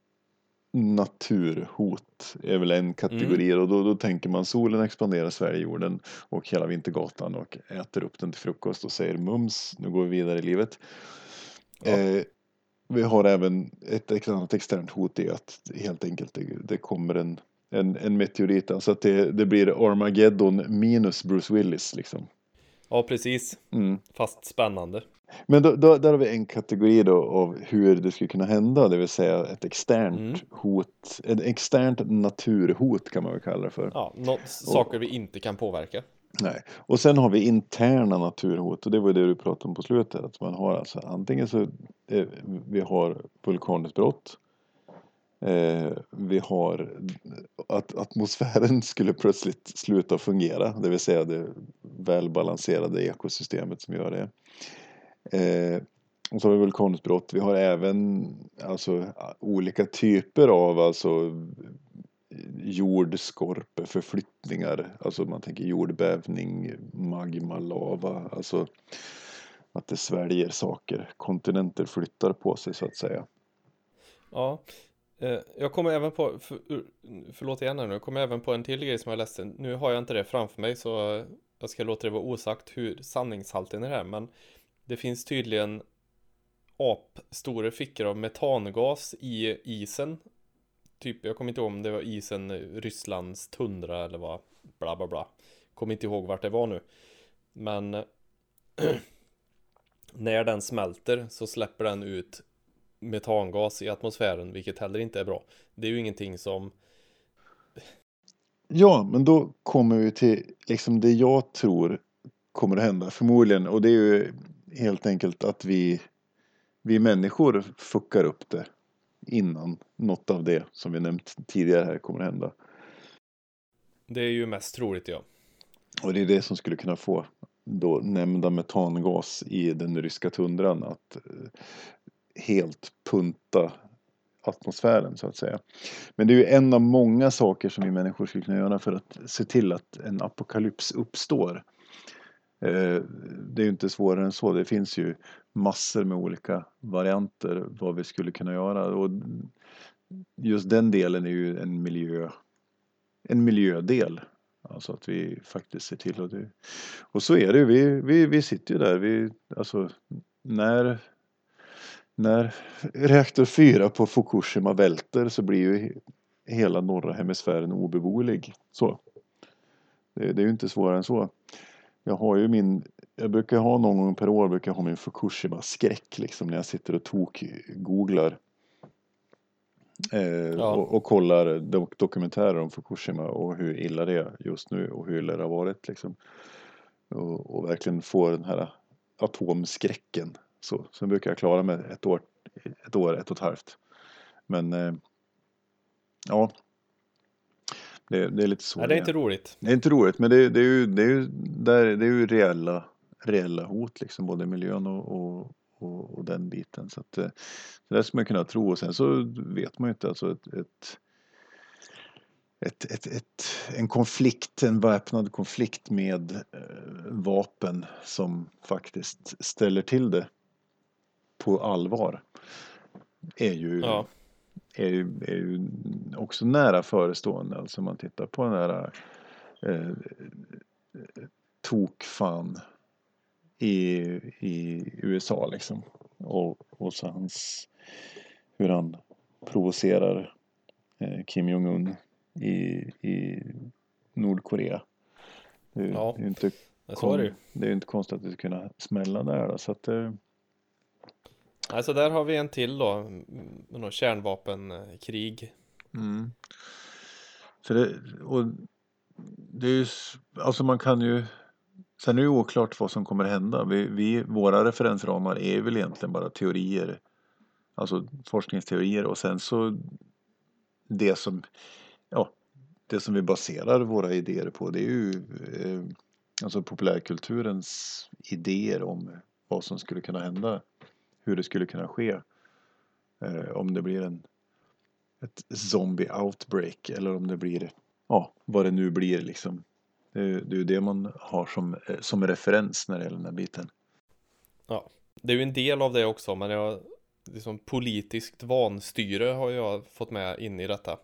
naturhot är väl en kategori och då, då tänker man solen expanderar Sverigejorden och hela Vintergatan och äter upp den till frukost och säger mums, nu går vi vidare i livet. Ja. Eh, vi har även ett annat externt hot i att helt enkelt det, det kommer en, en, en meteorit, alltså att det, det blir Armageddon minus Bruce Willis liksom. Ja, precis. Mm. Fast spännande. Men då, då, där har vi en kategori då av hur det skulle kunna hända, det vill säga ett externt Mm. hot, ett externt naturhot kan man väl kalla det för. Ja, nå- saker vi inte kan påverka. Nej. Och sen har vi interna naturhot och det var det du pratade om på slutet. Att man har alltså antingen så eh, vi har vulkanutbrott. Eh, vi har att atmosfären skulle plötsligt sluta fungera, det vill säga det välbalanserade ekosystemet som gör det. Eh, och så har vi vulkanutbrott. Vi har även alltså, olika typer av alltså, jordskorpeförflyttningar. Alltså man tänker jordbävning, magma, lava. Alltså att det sväljer saker. Kontinenter flyttar på sig så att säga. Ja, eh, jag kommer även på, för, förlåt igen här nu, jag kommer även på en till grej som jag läste. Nu har jag inte det framför mig så jag ska låta det vara osagt hur sanningshalten är det här. Men det finns tydligen apstora fickor av metangas i isen. Typ, jag kommer inte ihåg om det var isen eh, Rysslands tundra eller vad, bla bla bla. Kommer inte ihåg vart det var nu. Men eh, när den smälter så släpper den ut metangas i atmosfären, vilket heller inte är bra. Det är ju ingenting som... Ja, men då kommer vi till liksom det jag tror kommer att hända förmodligen. Och det är ju helt enkelt att vi, vi människor fuckar upp det innan något av det som vi nämnt tidigare här kommer att hända. Det är ju mest troligt, ja. Och det är det som skulle kunna få då nämnda metangas i den ryska tundran att eh, helt punta atmosfären så att säga. Men det är ju en av många saker som vi människor skulle kunna göra för att se till att en apokalyps uppstår. Eh, det är ju inte svårare än så. Det finns ju massor med olika varianter vad vi skulle kunna göra. Och just den delen är ju en miljö en miljödel. Alltså att vi faktiskt ser till att det... Och så är det ju, vi, vi, vi sitter ju där, vi, alltså när, när reaktor 4 på Fukushima välter så blir ju hela norra hemisfären obeboelig. Så. Det, det är ju inte svårare än så. Jag har ju min, jag brukar ha någon gång per år brukar jag ha min Fukushima-skräck liksom när jag sitter och tok-googlar. Eh, Ja. och, och kollar dok dokumentärer om Fukushima och hur illa det är just nu och hur illa det har varit liksom. Och, och verkligen få den här atomskräcken. Så, sen brukar jag klara mig ett år, ett år, ett och ett halvt. Men eh, ja, det, det är lite så. Nej, det är inte roligt. Det är inte roligt, men det, det är ju, det är ju, där, det är ju reella, reella hot, liksom, både miljön och, och, och, och den biten. Så, att, eh, det skulle man kunna tro. Och sen så vet man ju inte, alltså ett, ett, ett, ett, ett, en konflikt, en väpnad konflikt med eh, vapen som faktiskt ställer till det på allvar är ju Ja, är ju, är ju också nära förestående. Alltså om man tittar på den här eh, tokfan i, i USA liksom. Och, och så hans, hur han provocerar eh, Kim Jong-Un i, i Nordkorea. Det, är- Ja. ju inte det det är ju inte konstigt att det ska kunna smälla där då, så att eh, Alltså där har vi en till då, mm, någon kärnvapenkrig. Mm. Så det, och det är ju, alltså man kan ju, sen är det ju oklart vad som kommer hända. Vi, vi, våra referensramar är väl egentligen bara teorier, alltså forskningsteorier och sen så det som, ja, det som vi baserar våra idéer på det är ju eh, alltså populärkulturens idéer om vad som skulle kunna hända, hur det skulle kunna ske. Eh, om det blir en ett zombie outbreak eller om det blir, ja, vad det nu blir liksom. Det är det är ju det man har som, eh, som referens när det gäller den här biten. Ja, det är ju en del av det också, men jag, liksom politiskt vanstyre har jag fått med in i detta.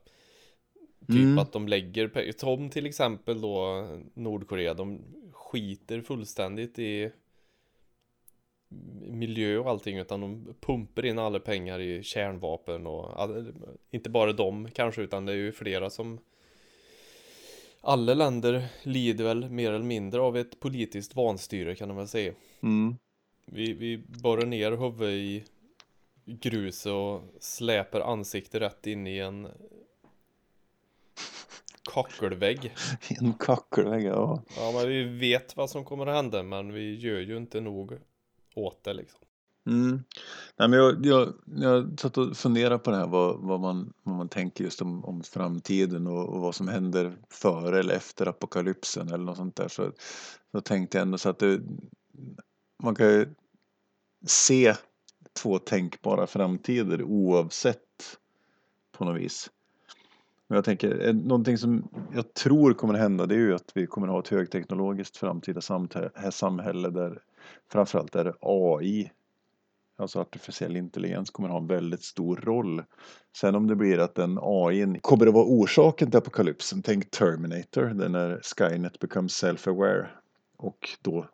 Typ Mm. att de lägger som till exempel då Nordkorea, de skiter fullständigt i miljö och allting utan de pumpar in alla pengar i kärnvapen och inte bara de kanske utan det är ju flera som alla länder lider väl mer eller mindre av ett politiskt vanstyre kan man väl säga. Mm. Vi, vi borrar ner huvudet i grus och släpar ansiktet rätt in i en kackelvägg. En kackelvägg, ja. Ja, men vi vet vad som kommer att hända, men vi gör ju inte nog åt det liksom. Mm. Nej, men jag, jag, jag satt och funderade på det här vad, vad, man, vad man tänker just om, om framtiden och, och vad som händer före eller efter apokalypsen eller något sånt där. Så, så tänkte jag ändå så att det, man kan ju se två tänkbara framtider oavsett på något vis. Men jag tänker, eh, någonting som jag tror kommer hända det är ju att vi kommer att ha ett högteknologiskt framtida samhälle där framförallt är det AI alltså artificiell intelligens kommer ha en väldigt stor roll. Sen om det blir att den AI kommer att vara orsaken till apokalypsen, tänk Terminator, den är när Skynet becomes self-aware och då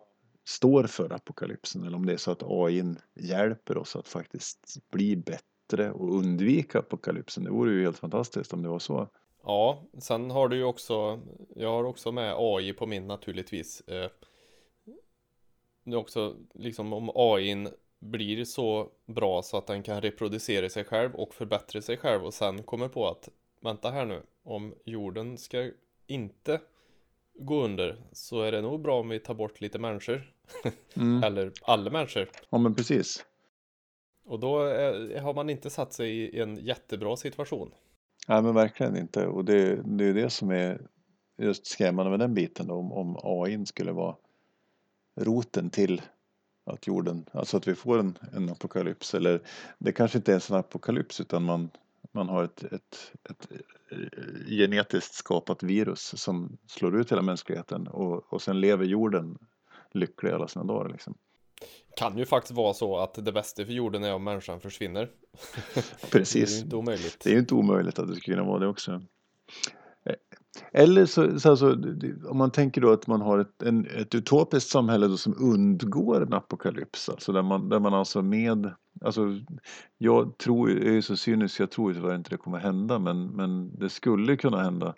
står för apokalypsen eller om det är så att AI hjälper oss att faktiskt bli bättre och undvika apokalypsen. Det vore ju helt fantastiskt om det var så. Ja, sen har du ju också, jag har också med AI på min naturligtvis. Eh, Eh, Det är också liksom om AI blir så bra så att den kan reproducera sig själv och förbättra sig själv och sen kommer på att vänta här nu, om jorden ska inte gå under så är det nog bra om vi tar bort lite människor. Mm. Eller alla människor. Ja men precis. Och då är, har man inte satt sig i en jättebra situation. Nej men verkligen inte och det, det är det som är just skrämmande med den biten då, om, om AI skulle vara roten till att jorden, alltså att vi får en, en apokalyps eller det kanske inte är en apokalyps utan man, man har ett, ett, ett eh, genetiskt skapat virus som slår ut hela mänskligheten och, och sen lever jorden lycklig alla sina dagar liksom. Kan ju faktiskt vara så att det bästa för jorden är om människan försvinner. Det är ju Precis. inte omöjligt. Det är ju inte omöjligt att det skulle kunna vara det också. Eller så, så alltså, om man tänker då att man har ett, en, ett utopiskt samhälle då som undgår en apokalyps, alltså där man, där man alltså med, alltså jag tror, jag är så cynisk, jag tror tyvärr inte det kommer hända, men, men det skulle kunna hända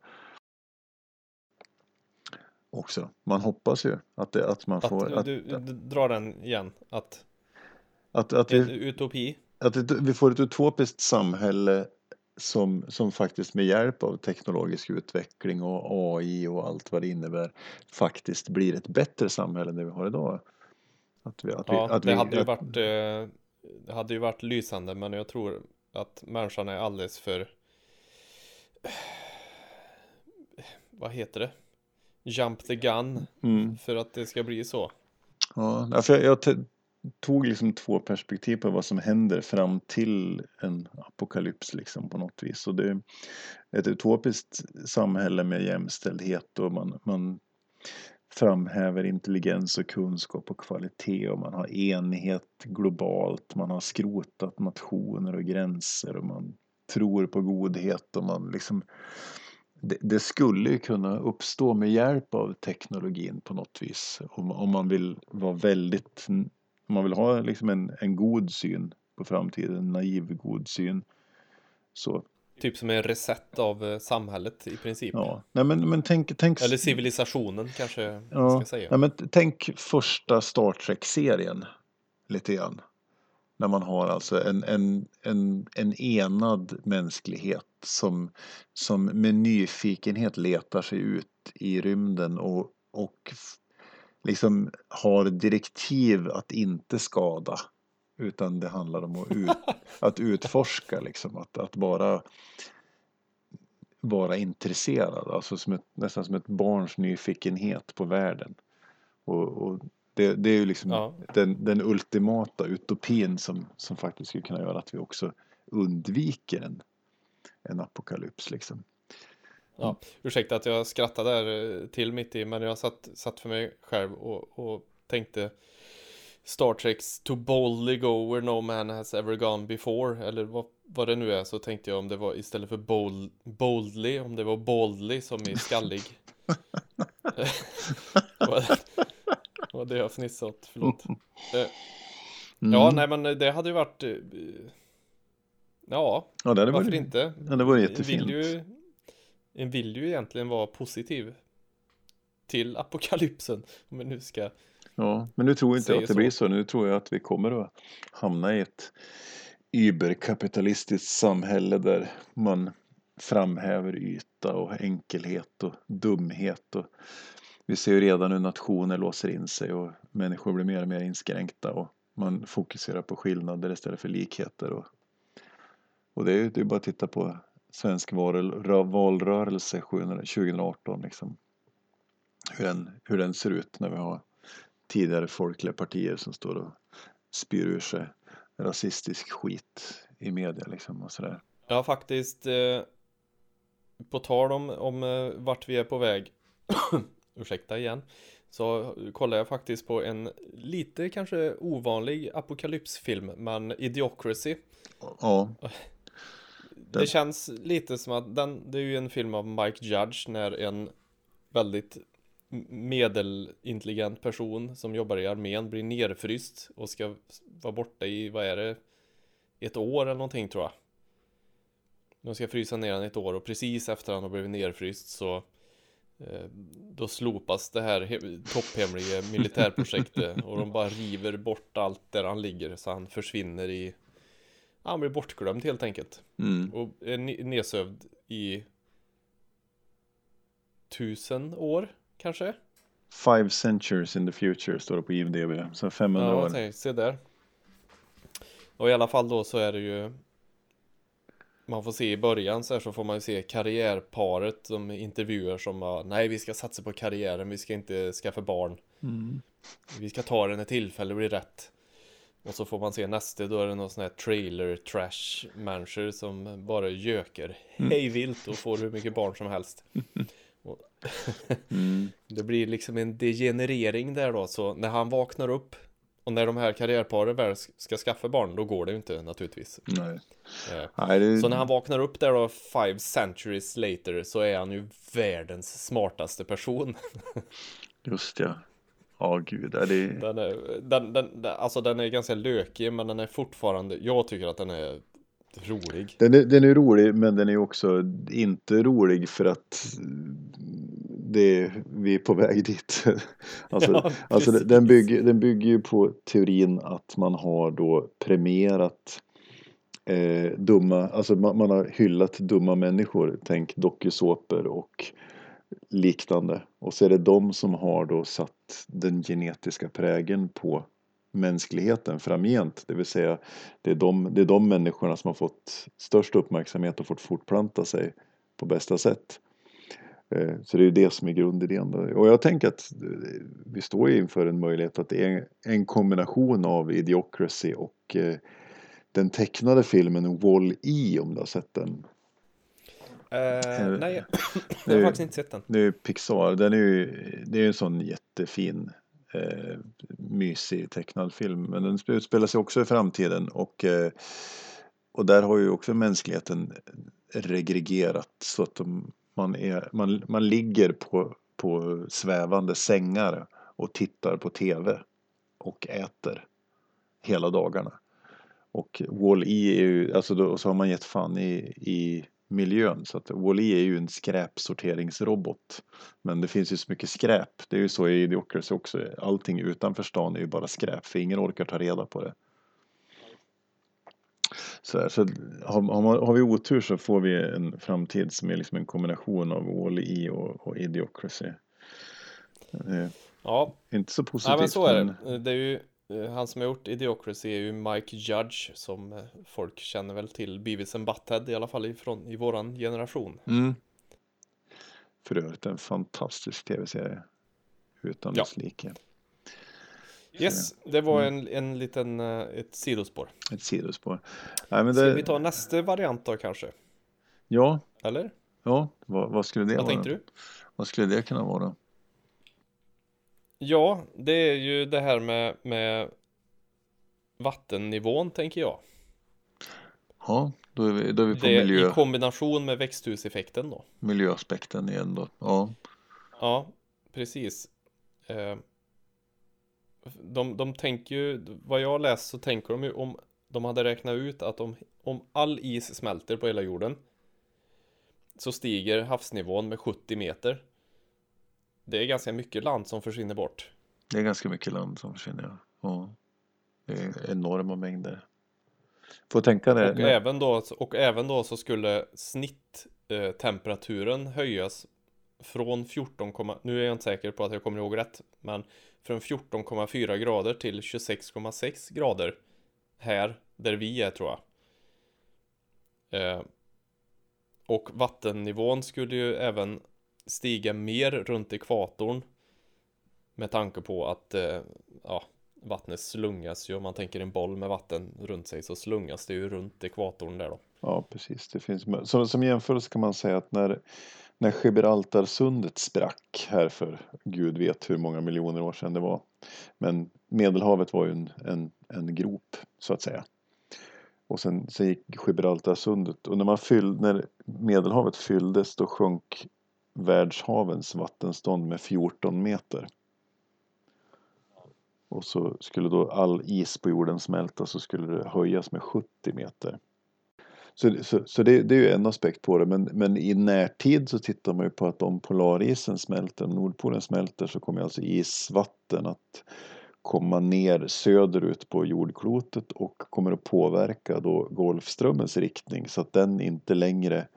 också. Man hoppas ju att, det, att man får, Att, att, du, du drar den igen. Att att, att, vi, utopi. att det, vi får ett utopiskt samhälle som, som faktiskt med hjälp av teknologisk utveckling och AI och allt vad det innebär faktiskt blir ett bättre samhälle än det vi har idag. Att vi, att vi, Ja, att det vi, hade ju varit eh, Det hade ju varit lysande men jag tror att människan är alldeles för Vad heter det? Jump the gun Mm, för att det ska bli så. ja, därför jag, jag tog liksom två perspektiv på vad som händer fram till en apokalyps liksom på något vis. Och det är ett utopiskt samhälle med jämställdhet och man, man framhäver intelligens och kunskap och kvalitet och man har enighet globalt, man har skrotat nationer och gränser och man tror på godhet och man liksom det, det skulle ju kunna uppstå med hjälp av teknologin på något vis om, om man vill vara väldigt om man vill ha liksom en, en god syn på framtiden, en naiv god syn så Typ som en reset av eh, samhället i princip. ja, nej men, men tänk, tänk Eller civilisationen kanske Ja, man ska säga. ja, men tänk första Star Trek-serien lite grann. När man har alltså en, en, en, en enad mänsklighet som, som med nyfikenhet letar sig ut i rymden och, och liksom har direktiv att inte skada. Utan det handlar om att, ut, att utforska, liksom, att, att bara vara intresserad, alltså som ett, nästan som ett barns nyfikenhet på världen. Och, och det, det är ju liksom Ja. den, den ultimata utopin som, som faktiskt skulle kunna göra att vi också undviker en, en apokalyps. Liksom. Ja, ursäkta att jag skrattade där eh, till mitt i, men jag satt, satt för mig själv och, och tänkte Star Treks To boldly go where no man has ever gone before Eller vad, vad det nu är så tänkte jag om det var istället för bold, boldly Om det var boldly som är skallig Det var det jag fnissade åt, förlåt eh, Mm. Ja, nej men det hade ju varit eh, Ja, ja, det hade varför varit, inte? Ja, det var jättefint. vill ju, en vill ju egentligen vara positiv till apokalypsen, vi nu ska Ja, men nu tror inte jag Säger att det så. blir så. Nu tror jag att vi kommer att hamna i ett überkapitalistiskt samhälle där man framhäver yta och enkelhet och dumhet. Och vi ser ju redan hur nationer låser in sig och människor blir mer och mer inskränkta och man fokuserar på skillnader istället för likheter. Och, och det är ju bara att titta på svensk valrö- valrörelse 2018 liksom. Hur den, hur den ser ut när vi har tidigare folkliga partier som står och spyr ur sig rasistisk skit i media liksom och sådär. Har faktiskt eh, På tal om, om eh, vart vi är på väg Ursäkta igen Så kollar jag faktiskt på en lite kanske ovanlig apokalypsfilm Men Idiocracy Ja, Det känns lite som att den, det är ju en film av Mike Judge när en väldigt medelintelligent person som jobbar i armén blir nerfryst och ska vara borta i, vad är det, ett år eller någonting tror jag. De ska frysa ner han ett år och precis efter han har blivit nerfryst så eh, då slopas det här he- topphemliga militärprojektet och de bara river bort allt där han ligger så han försvinner i han blir bortglömd helt enkelt mm. och är ne- nedsövd i tusen år kanske? Five centuries in the future står det på IMDB. Så 500 Ja, år. tänkte, se där. Och i alla fall då så är det ju Man får se i början så här så får man ju se karriärparet som intervjuar som Nej vi ska satsa på karriären, vi ska inte skaffa barn Mm. Vi ska ta det när tillfälle blir rätt Och så får man se nästa, då är det någon sån här trailer trash manager som bara göker hej vilt och får hur mycket barn som helst Mm. Det blir liksom en degenerering där då, så när han vaknar upp och när de här karriärparen väl ska skaffa barn, då går det ju inte naturligtvis. Nej. Eh, det... Så när han vaknar upp där då, five centuries later, så är han ju världens smartaste person. Just ja. Ja, gud. är Det... Den är, den, den, den, alltså den är ganska lökig, men den är fortfarande, jag tycker att den är rolig. Den, är, den är rolig, men den är också inte rolig för att det, vi är på väg dit. alltså, Ja, alltså den, bygger, den bygger ju på teorin att man har då premierat eh, dumma, alltså man, man har hyllat dumma människor, tänk dokusåpor och liknande. Och så är det de som har då satt den genetiska prägen på mänskligheten framgent. Det vill säga det är, de, det är de människorna som har fått störst uppmärksamhet och fått fortplanta sig på bästa sätt. Eh, så det är ju det som är grundidén. då. Och jag tänker att eh, vi står inför en möjlighet att det är en kombination av Idiocracy och eh, den tecknade filmen Wall-E om du har sett den. Eh, nej, jag har faktiskt inte sett den. Det är ju Pixar, den är ju, det är ju en sån jättefin eh, mysig tecknad film. Men den utspelar sig också i framtiden och, eh, och där har ju också mänskligheten regregerat så att de, man, är, man, man ligger på, på svävande sängar och tittar på tv och äter hela dagarna. Och Wall-E är ju, alltså då, och så har man gett fan i, i miljön. Så att Wall-E är ju en skräpsorteringsrobot. Men det finns ju så mycket skräp. Det är ju så i Idiocracy också. Allting utanför stan är ju bara skräp för ingen orkar ta reda på det. Så, här, så har, har, vi otur så får vi en framtid som är liksom en kombination av Wall-E och, och Idiocracy. Det är Ja, inte så positivt. Nej men så är men- det. Det är ju eh, han som har gjort Idiocracy är ju Mike Judge som eh, folk känner väl till Beavis and Butthead i alla fall ifrån i våran generation. Mm. För övrigt en fantastisk tv-serie. Utan Ja. dess like. Yes, det var en, en liten eh, ett sidospår. Ett sidospår. Nej, men Ska det, vi ta nästa variant då kanske? Ja, Eller? ja vad, vad skulle det Vad vara? tänkte du? Vad skulle det kunna vara? Ja, det är ju det här med, med vattennivån tänker jag. Ja, då är vi, då är vi på Det miljö, i kombination med växthuseffekten då. miljöaspekten igen då. Ja, Ja, precis. Eh, De, de tänker ju, vad jag läst så tänker de ju om de hade räknat ut att om, om all is smälter på hela jorden så stiger havsnivån med 70 meter. Det är ganska mycket land som försvinner bort. det är ganska mycket land som försvinner. Ja. Ja. Det är enorma mängder. Får tänka det. Och även då, och även då så skulle snitttemperaturen höjas från 14, nu är jag inte säker på att jag kommer ihåg rätt, men från 14,4 grader till 26,6 grader här där vi är tror jag. Eh, och vattennivån skulle ju även stiga mer runt ekvatorn med tanke på att eh, ja, vattnet slungas ju om man tänker en boll med vatten runt sig så slungas det ju runt ekvatorn där då. Ja, precis. Det finns, som, som jämförelse kan man säga att när, när Gibraltarsundet sprack här för gud vet hur många miljoner år sedan det var. Men Medelhavet var ju en, en, en grop så att säga. Och sen, sen gick Gibraltarsundet och när, man fyll, när Medelhavet fylldes då sjönk världshavens vattenstånd med 14 meter. Och så skulle då all is på jorden smälta så skulle det höjas med 70 meter. Så, så, så det, det, är ju en aspekt på det. Men, men i närtid så tittar man ju på att om polarisen smälter, om Nordpolen smälter så kommer alltså isvatten att komma ner söderut på jordklotet och kommer att påverka då Golfströmmens riktning så att den inte längre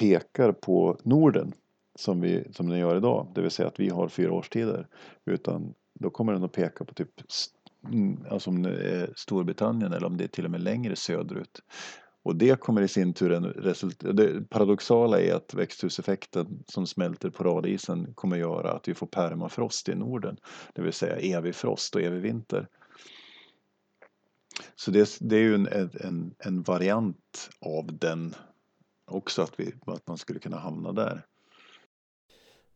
pekar på Norden som, vi, som den gör idag. Det vill säga att vi har fyra årstider. Utan då kommer den att peka på typ mm, alltså om det är Storbritannien eller om det är till och med längre söderut. Och det kommer i sin tur en resultera, det paradoxala är att växthuseffekten som smälter på radisen kommer göra att vi får permafrost i Norden. Det vill säga evig frost och evig vinter. Så det, det är ju en, en, en variant av den också att, vi, att man skulle kunna hamna där.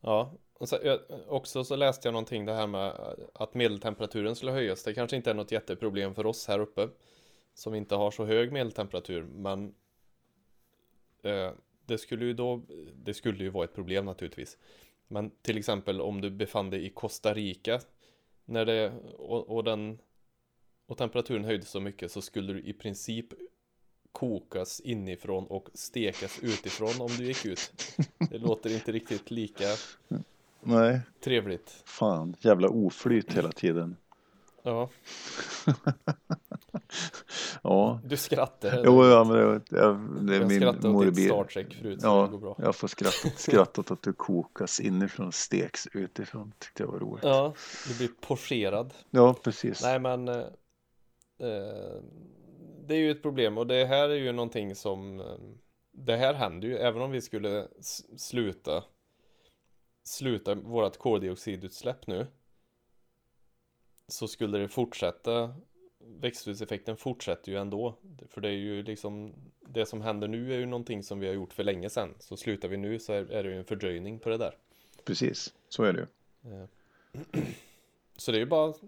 Ja, och så, jag, också så läste jag någonting det här med att medeltemperaturen skulle höjas. Det kanske inte är något jätteproblem för oss här uppe som inte har så hög medeltemperatur, men eh, det skulle ju då, det skulle ju vara ett problem naturligtvis. Men till exempel om du befann dig i Costa Rica när det, och, och den och temperaturen höjdes så mycket så skulle du i princip kokas inifrån och stekas utifrån om du gick ut. Det låter inte riktigt lika Nej. trevligt. Fan, jävla oflyt hela tiden. Ja. ja. Du skrattar. Jo, ja, men det, det, det är jag min skrattade åt ditt Star Trek förut, Ja, det går bra. jag får skratta, skratta åt att du kokas inifrån och steks utifrån. Tyckte jag var roligt. Ja, du blir pocherad. Ja, precis. Nej, men eh, eh, det är ju ett problem och det här är ju någonting som eh, det här händer ju. Även om vi skulle sluta sluta vårat koldioxidutsläpp nu så skulle det fortsätta växthuseffekten fortsätter ju ändå. För det är ju liksom det som händer nu är ju någonting som vi har gjort för länge sedan. Så slutar vi nu så är, är det ju en fördröjning på det där. Precis, så är det ju. så det är ju bara att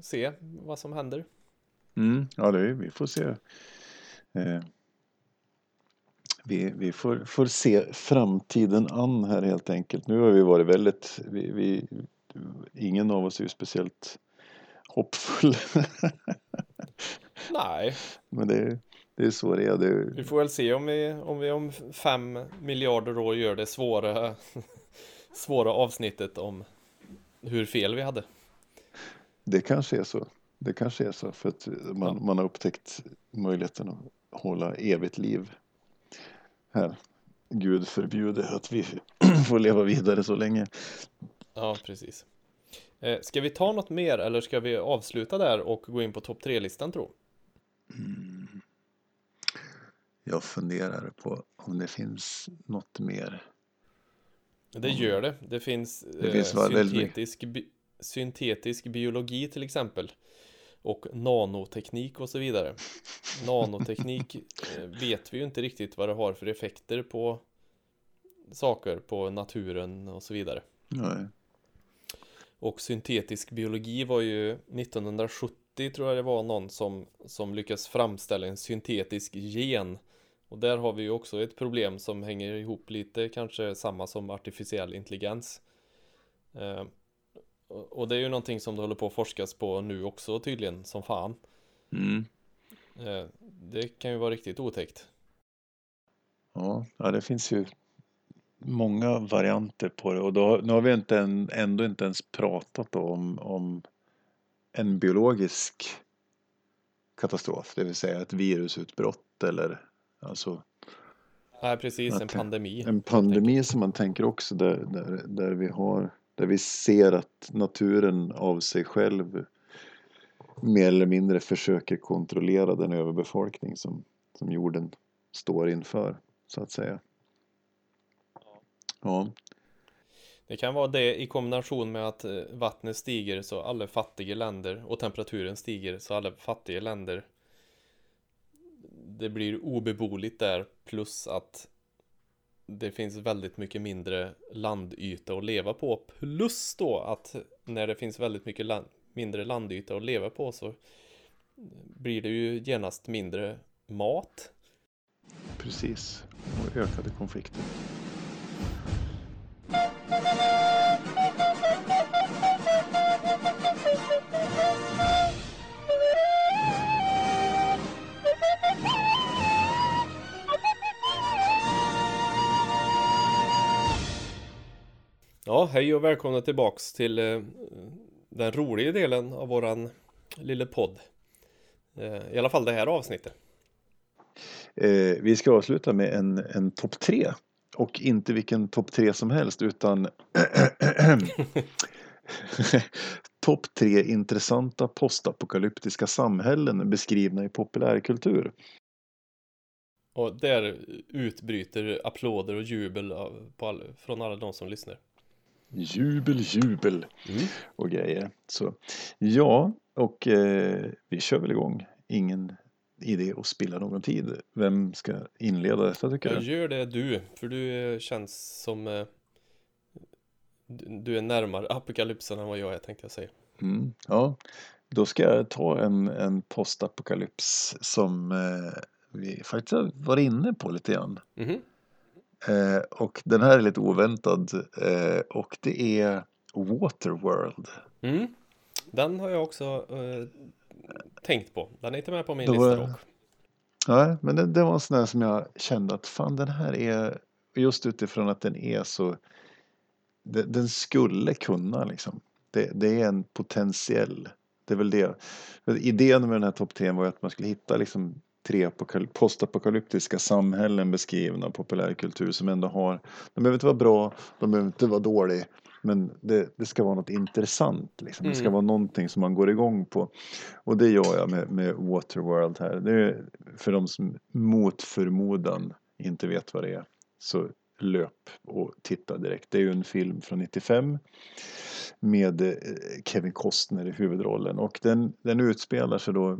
se vad som händer Mm, ja, det vi får se. Eh, vi vi får, får se framtiden an här helt enkelt. Nu har vi varit väldigt, vi, vi, ingen av oss är ju speciellt hoppfull. nej Men det, det är så det är. Det, Vi får väl se om vi om, vi om fem miljarder år gör det svåra svåra avsnittet om hur fel vi hade. det kanske är så. Det kanske är så för att man, Ja. man har upptäckt möjligheten att hålla evigt liv här. Gud förbjude att vi får leva vidare så länge. Ja, precis. Eh, ska vi ta något mer eller ska vi avsluta där och gå in på topp tre-listan tro? Jag funderar på om det finns något mer. Det gör det. Det finns, Det eh, finns väldigt syntetisk, bi syntetisk biologi till exempel. Och nanoteknik och så vidare. Nanoteknik eh, vet vi ju inte riktigt vad det har för effekter på saker, på naturen och så vidare. Nej. Och syntetisk biologi var ju 1970 80 tror jag det var någon som, som lyckas framställa en syntetisk gen. Och där har vi ju också ett problem som hänger ihop lite, kanske samma som artificiell intelligens. Och det är ju någonting som det håller på att forskas på nu också tydligen, som fan. Mm. Eh, det kan ju vara riktigt otäckt. Ja, ja, det finns ju många varianter på det och då, nu har vi inte en, ändå inte ens pratat om, om en biologisk katastrof, det vill säga ett virusutbrott eller alltså Nej, precis, en pandemi. En pandemi som man tänker också där, där, där vi har, där vi ser att naturen av sig själv mer eller mindre försöker kontrollera den överbefolkning som, som jorden står inför, så att säga. Ja. Det kan vara det i kombination med att eh, vattnet stiger så alla fattiga länder och temperaturen stiger så alla fattiga länder det blir obeboeligt där plus att det finns väldigt mycket mindre landyta att leva på plus då att när det finns väldigt mycket land, mindre landyta att leva på så blir det ju genast mindre mat. Precis, och ökade konflikter. Ja, hej och välkomna tillbaks till eh, den roliga delen av våran lilla podd. Eh, I alla fall det här avsnittet. Eh, vi ska avsluta med en, en topp tre. Och inte vilken topp tre som helst utan topp tre intressanta postapokalyptiska samhällen beskrivna i populärkultur. Och där utbryter applåder och jubel av, all, från alla de som lyssnar. Jubel, jubel mm. och grejer. Så ja, och eh, vi kör väl igång. Ingen idé att spilla någon tid. Vem ska inleda detta tycker jag? Gör det du, för du känns som eh, du är närmare apokalypsen än vad jag är tänkte jag säga. Mm, ja, då ska jag ta en, en postapokalyps som eh, vi faktiskt varit inne på lite grann. Mm. Eh, och den här är lite oväntad eh, och det är Waterworld. Mm. Den har jag också eh, tänkt på. Den är inte med på min Då, lista dock. Nej, men det, det var en sån där som jag kände att fan den här är just utifrån att den är så den, den skulle kunna liksom. Det, det, är en potentiell. Det är väl det. Idén med den här topp 3 var att man skulle hitta liksom tre postapokalyptiska samhällen beskrivna populärkultur som ändå har, de behöver inte vara bra, de behöver inte vara dåliga, men det, det ska vara något intressant. Liksom. Det ska mm. vara någonting som man går igång på. Och det gör jag med, med Waterworld här. Det är för de som mot förmodan inte vet vad det är. Så löp och titta direkt. Det är ju en film från 95 med eh, Kevin Costner i huvudrollen och den, den utspelar sig då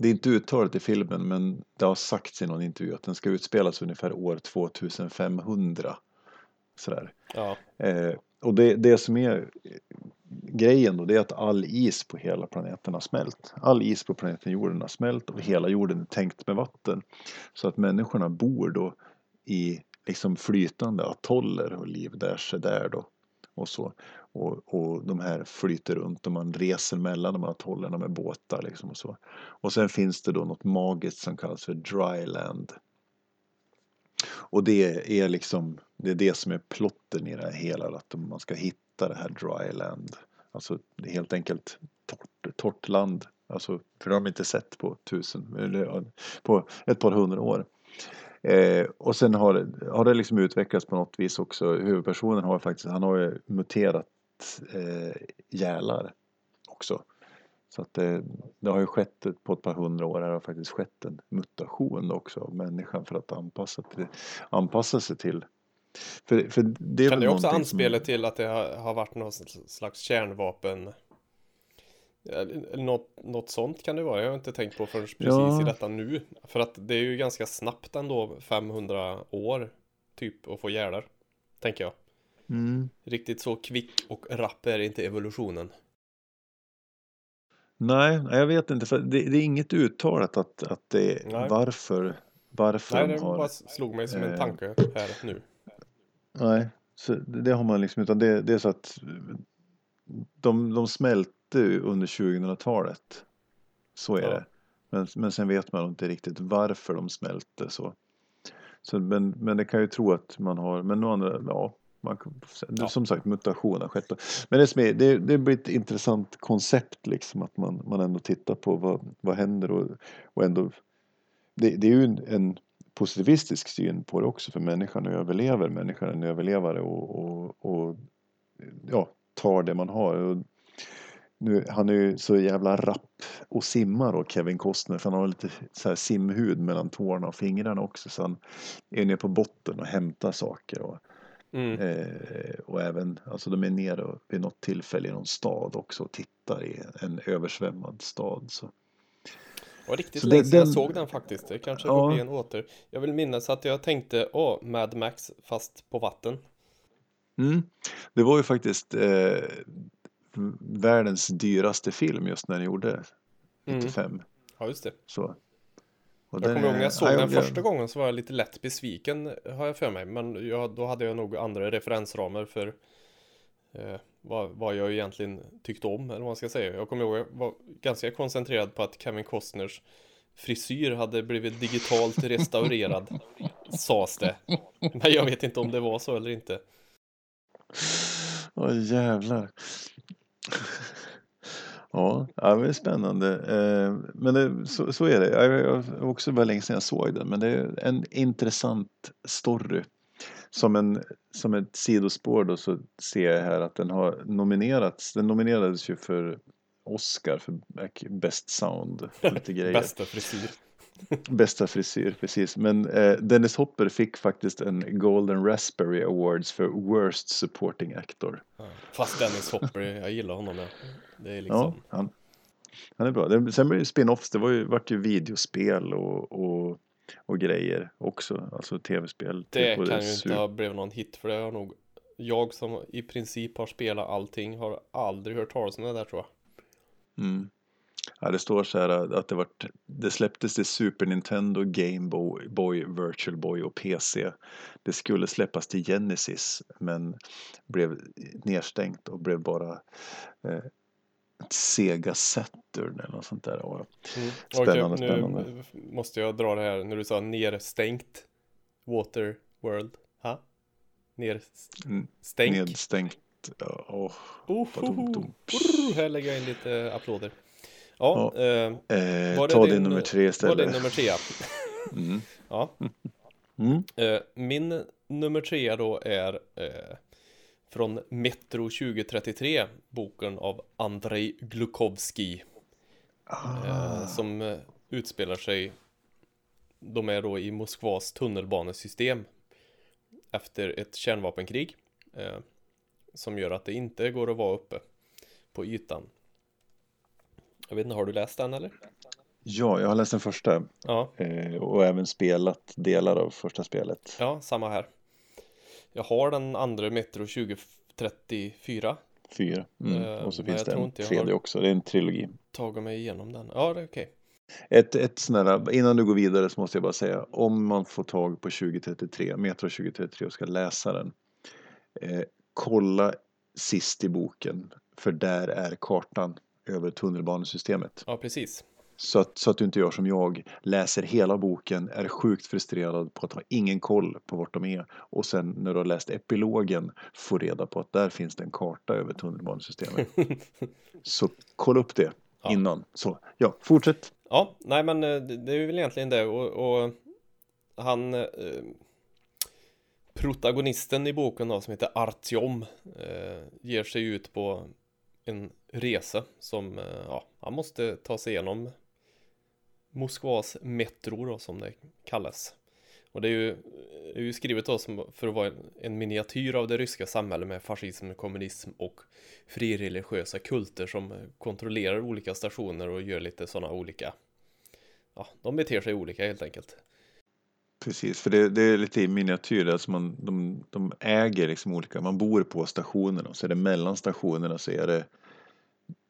det är inte uttalat i filmen men det har sagts i någon intervju att den ska utspelas ungefär år 2500. Sådär. Ja. Eh, och det, det som är grejen då det är att all is på hela planeten har smält. All is på planeten jorden har smält och hela jorden är tänkt med vatten. Så att människorna bor då i liksom flytande atoller och livnär sig där då. Och så. Och, och de här flyter runt och man reser mellan de här atollerna med båtar liksom och så. Och sen finns det då något magiskt som kallas för dryland. Och det är liksom, det är det som är plotten i det här hela, att man ska hitta det här dryland. Alltså det är helt enkelt torrt, torrt land. Alltså, för det har de inte sett på tusen, eller på ett par hundra år. Eh, och sen har det, har det liksom utvecklats på något vis också. Huvudpersonen har faktiskt, han har ju muterat eh, gälar också. Så att det, det, har ju skett på ett par hundra år, har faktiskt skett en mutation också av människan för att anpassa, till, anpassa sig till för, för det kan det också anspela som... till att det har, har varit någon slags kärnvapen något, något sånt kan det vara, jag har inte tänkt på förrän precis ja. i detta nu. För att det är ju ganska snabbt ändå, 500 år typ att få gärdar. Tänker jag. Mm. Riktigt så kvick och rapp är inte evolutionen. Nej, jag vet inte. För det, det är inget uttalat att, att det är Nej. varför, varför Nej, de det har... bara slog mig som en eh, tanke här nu. Nej, så det, har man liksom, utan det, det är så att de, de smälte under 2000-talet. Så är Ja. det. Men, men sen vet man inte riktigt varför de smälte så. så men, men det kan ju tro att man har, men andra, ja. Man, Ja. Som sagt, mutation har skett. Men det, är, det, det blir ett intressant koncept liksom att man, man ändå tittar på vad, vad händer och, och ändå det, det är ju en, en positivistisk syn på det också för människan överlever. Människan är en överlevare och, och, och ja, tar det man har. Och nu, han är ju så jävla rapp och simmar då, Kevin Costner, för han har lite så simhud mellan tårna och fingrarna också. Så han är nere på botten och hämtar saker. Och, Mm. eh, och även, alltså de är nere vid något tillfälle i någon stad också och tittar i en översvämmad stad. Så. Det var riktigt Så länge sedan jag såg den faktiskt. Det kanske Ja. får bli en åter. Jag vill minnas att jag tänkte, åh, Mad Max fast på vatten. Mm. Det var ju faktiskt eh, världens dyraste film just när den gjorde Mm. 95. Ja, just det. Så. Och Jag kommer ihåg när är- jag såg den jag- första gången så var jag lite lätt besviken har jag för mig. Men jag, då hade jag nog andra referensramar för eh, vad, vad jag egentligen tyckte om, eller vad man ska säga. Jag kommer ihåg jag var ganska koncentrerad på att Kevin Costners frisyr hade blivit digitalt restaurerad, sades det. Men jag vet inte om det var så eller inte. Åh jävlar. Ja, ja, det är spännande. Eh, Men det, så, så är det. Jag, var också väldigt länge sedan jag såg den. Men det är en intressant story. Som, en, som ett sidospår då så ser jag här att den har nominerats. Den nominerades ju för Oscar för Best Sound. Lite grejer. Bästa frisyr. Bästa frisyr, precis. Men eh, Dennis Hopper fick faktiskt en Golden Raspberry Awards för Worst Supporting Actor. Ja. Fast Dennis Hopper, jag gillar honom. Ja. Det är Ja, liksom. han, han är bra. Det, sen blev det spin-offs, det var ju, vart ju videospel och, och, och grejer också. Alltså tv-spel. Det Både kan ju inte ha blivit någon hit för det har nog Jag som i princip har spelat allting har aldrig hört talas om det där tror jag. Mm. Ja, det står så här att det, vart, det släpptes till Super Nintendo, Game Boy, Boy, Virtual Boy och PC. Det skulle släppas till Genesis men blev nedstängt och blev bara eh, Sega Saturn eller något sånt där. Och, Mm. Spännande, Okej, spännande. Nu måste jag dra det här när du sa nerstängt Water World. Ha? Mm, Nerstängt. nedstängt. Ja. Oh, oh, dumt. oh. Här lägger jag in lite applåder. Ja, eh, Eh, var det ta din- din nummer tre var det istället. nummer tre? Mm. Ja. Mm. Eh, min nummer tre då är eh, från Metro 2033, boken av Andrei Glukovsky. Eh, som eh, utspelar sig, de är då i Moskvas tunnelbanesystem efter ett kärnvapenkrig. Som gör att det inte går att vara uppe på ytan. Jag vet inte, har du läst den eller? Ja, jag har läst den första Ja, eh, och även spelat delar av första spelet. ja, samma här. Jag har den andra Metro 2034 Fyra. Mm. Eh, och så finns det en tredje också. Det är en trilogi. tagit mig igenom den. Ja, det är okej. Ett, ett snälla, innan du går vidare så måste jag bara säga om man får tag på 2033, Metro 2033 och ska läsa den. Eh, kolla sist i boken för där är kartan över tunnelbanesystemet. Ja, precis. Så att, så att du inte gör som jag, läser hela boken, är sjukt frustrerad på att ha ingen koll på vart de är och sen när du har läst epilogen får reda på att där finns det en karta över tunnelbanesystemet. så kolla upp det Ja. innan. Så ja, fortsätt. Ja, nej men eh, det det är väl egentligen det och, och han eh, protagonisten i boken då som heter Artyom eh, ger sig ut på en resa som eh, ja, han måste ta sig igenom Moskvas metro då som det kallas. Och det är ju, det är ju skrivet då som för att vara en, en miniatyr av det ryska samhället med fascism, kommunism och frireligiösa kulter som kontrollerar olika stationer och gör lite sådana olika Ja, de beter sig olika helt enkelt. Precis, för det, det är lite i miniatyr, alltså man, de, de äger liksom olika, man bor på stationerna och så är det mellan stationerna så är det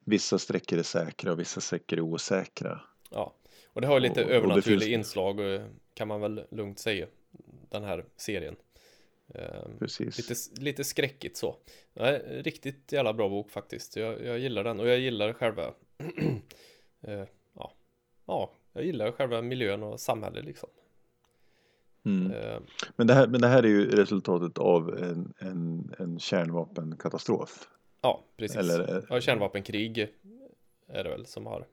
vissa sträckor är säkra och vissa sträckor är osäkra. Ja, och det har ju lite Och- och övernaturliga det finns- inslag eh, kan man väl lugnt säga. Den här serien. Eh, Precis. Lite, lite skräckigt så. Nej, riktigt jävla bra bok faktiskt. Jag, jag gillar den och jag gillar själva eh, ja. ja, jag gillar själva miljön och samhället liksom. Mm. Eh, Men, det här, men det här är ju resultatet av en, en, en kärnvapenkatastrof. ja, precis. Eller, eh, Ja, kärnvapenkrig är det väl som har.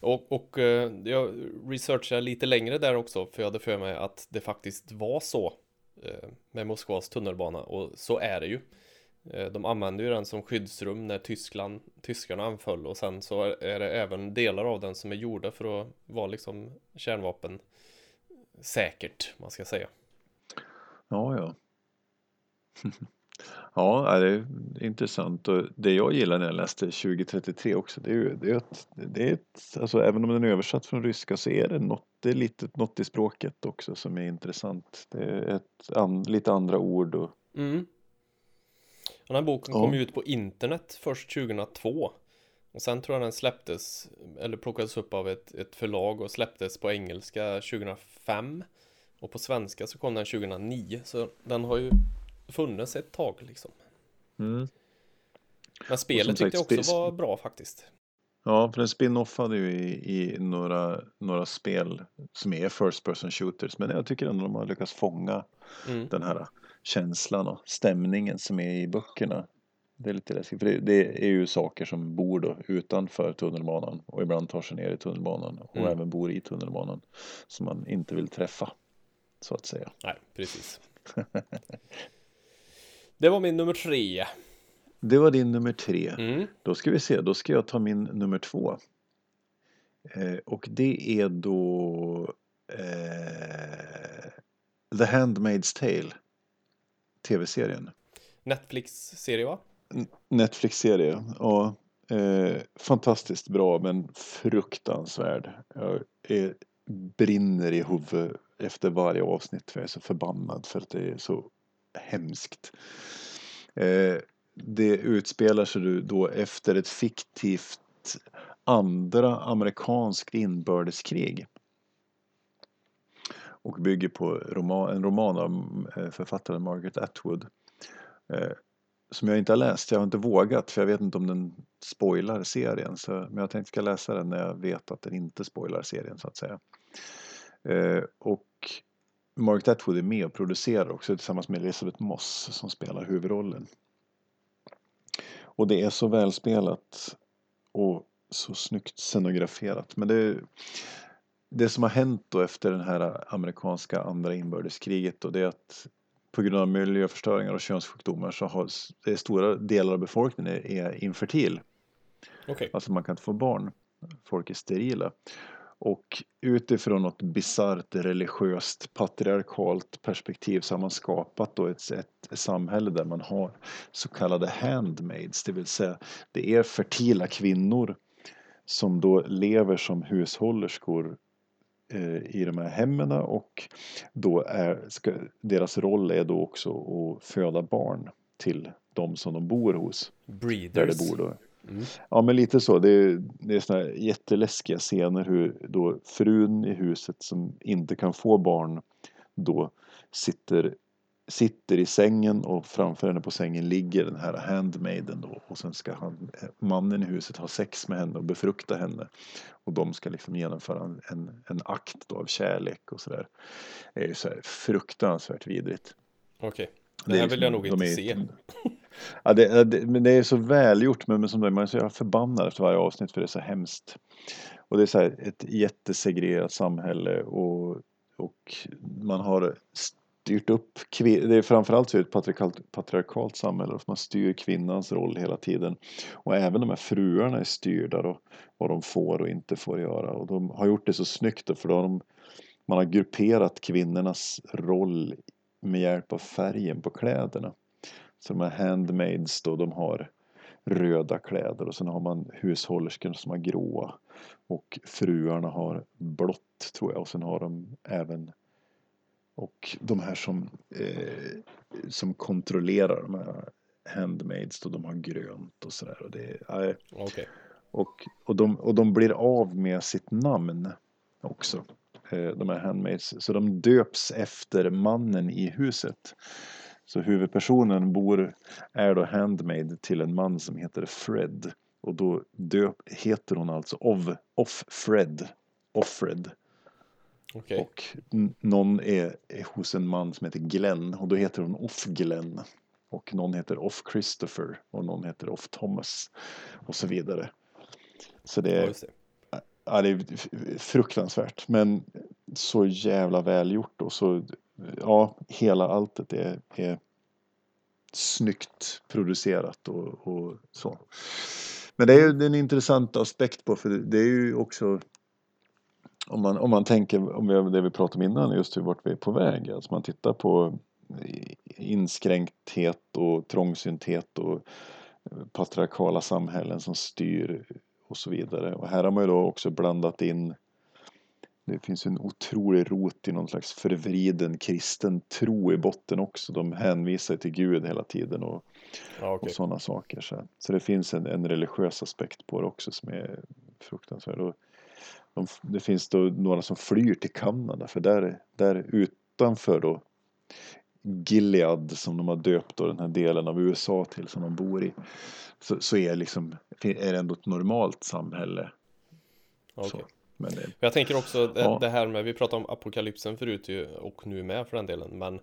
Och, och eh, jag researchade lite längre där också för jag hade för mig att det faktiskt var så med Moskvas tunnelbana och så är det ju. De använde ju den som skyddsrum när Tyskland, tyskarna anföll och sen så är det även delar av den som är gjorda för att vara liksom kärnvapen säkert, man ska säga. Ja, ja. Ja, det är intressant och det jag gillar när jag läste 2033 också det är ju det är ett, det är ett alltså även om den är översatt från ryska så är det något, det är lite något i språket också som är intressant. Det är ett, an, lite andra ord och Mm. Den här boken Ja. kom ut på internet först 2002 Och sen tror jag den släpptes Eller plockades upp av ett, ett förlag och släpptes på engelska 2005 Och på svenska så kom den 2009 Så den har ju funnits ett tag liksom mm. Men spelet tyckte jag också var bra faktiskt Ja, för den spin-offade ju i, i några, några spel som är first person shooters men jag tycker ändå de har lyckats fånga mm. den här känslan och stämningen som är i böckerna. Det är lite läskigt, för det, det är ju saker som bor då utanför tunnelbanan och ibland tar sig ner i tunnelbanan och Mm. även bor i tunnelbanan som man inte vill träffa, så att säga. Nej, precis Det var min nummer tre Det var din nummer tre. mm. Då ska vi se, då ska jag ta min nummer två. Eh, och det är då eh, The Handmaid's Tale, tv-serien. Netflix-serie va? Netflix-serie. Ja, eh, fantastiskt bra men fruktansvärd. Jag är, brinner i huvudet efter varje avsnitt för jag är så förbannad för att det är så hemskt. Eh, det utspelar sig då efter ett fiktivt andra amerikanskt inbördeskrig. Och bygger på roman, en roman av eh, författaren Margaret Atwood. Eh, som jag inte har läst. Jag har inte vågat för jag vet inte om den spoilar serien. Så, men jag tänkte ska läsa den när jag vet att den inte spoilar serien så att säga. Eh, och Margaret Atwood är med och producerar också tillsammans med Elisabeth Moss som spelar huvudrollen. Och det är så välspelat och så snyggt scenograferat. Men det, det som har hänt då efter den här amerikanska andra inbördeskriget då det är att på grund av miljöförstöringar och könssjukdomar så har det stora delar av befolkningen är, är infertil. Okej Alltså man kan inte få barn. Folk är sterila. Och utifrån något bisarrt religiöst patriarkalt perspektiv så har man skapat då ett, ett samhälle där man har så kallade handmaids, det vill säga det är fertila kvinnor som då lever som hushållerskor i de här hemmen och då är, ska, deras roll är då också att föda barn till de som de bor hos, där Breeders det bor då. Mm. Ja men lite så. Det är, det är såna jätteläskiga scener hur då frun i huset som inte kan få barn då sitter, sitter i sängen och framför henne på sängen ligger den här handmaiden då och sen ska han, mannen i huset ha sex med henne och befrukta henne och de ska liksom genomföra en, en, en akt då av kärlek och sådär. Det är ju så här fruktansvärt vidrigt. Okej Det Det är här vill jag liksom- nog inte är- se Ja, det, det, men det är så välgjort men, men som man är så förbannad efter varje avsnitt för det är så hemskt. Och det är så här ett jättesegregerat samhälle och, och man har styrt upp det är framförallt så är det ett patriarkalt, patriarkalt samhälle man styr kvinnans roll hela tiden. Och även de här fruarna är styrda då, vad de får och inte får göra och de har gjort det så snyggt då, för då har de, man har grupperat kvinnornas roll med hjälp av färgen på kläderna. Så de här handmaids då, de har röda kläder och sen har man hushållerskorna som har gråa och fruarna har blått tror jag och sen har de även och de här som, eh, som kontrollerar de här handmaids och de har grönt och sådär. Och, det, är- Okej. och, och, de, och de blir av med sitt namn också. eh, De här handmaids. Så de döps efter mannen i huset. Så huvudpersonen bor, är då handmaid till en man som heter Fred. Och då döp, heter hon alltså off Fred. Offred. Okej. Och någon är, är hos en man som heter Glenn och då heter hon Off Glenn. Och någon heter Off Christopher och någon heter Off Thomas. Och så vidare. Så det är, ja, det är fruktansvärt. Men så jävla välgjort och så, ja, hela alltet är, är snyggt producerat och, och så. Men det är ju en intressant aspekt på för det är ju också om man, om man tänker om det vi pratade om innan, just hur vart vi är på väg. Alltså man tittar på inskränkthet och trångsynthet och patriarkala samhällen som styr och så vidare. Och här har man ju då också blandat in det finns en otrolig rot i någon slags förvriden kristen tro i botten också. De hänvisar till Gud hela tiden och, Ja, och okej. sådana saker. Så, så det finns en, en religiös aspekt på det också som är fruktansvärd. Och de, det finns då några som flyr till Kanada för där, där utanför då Gilead som de har döpt då den här delen av USA till som de bor i. Så, så är, liksom, är det ändå ett normalt samhälle. Så, men det, Jag tänker också det, Ja. det här med, vi pratade om apokalypsen förut ju, och nu med för den delen, men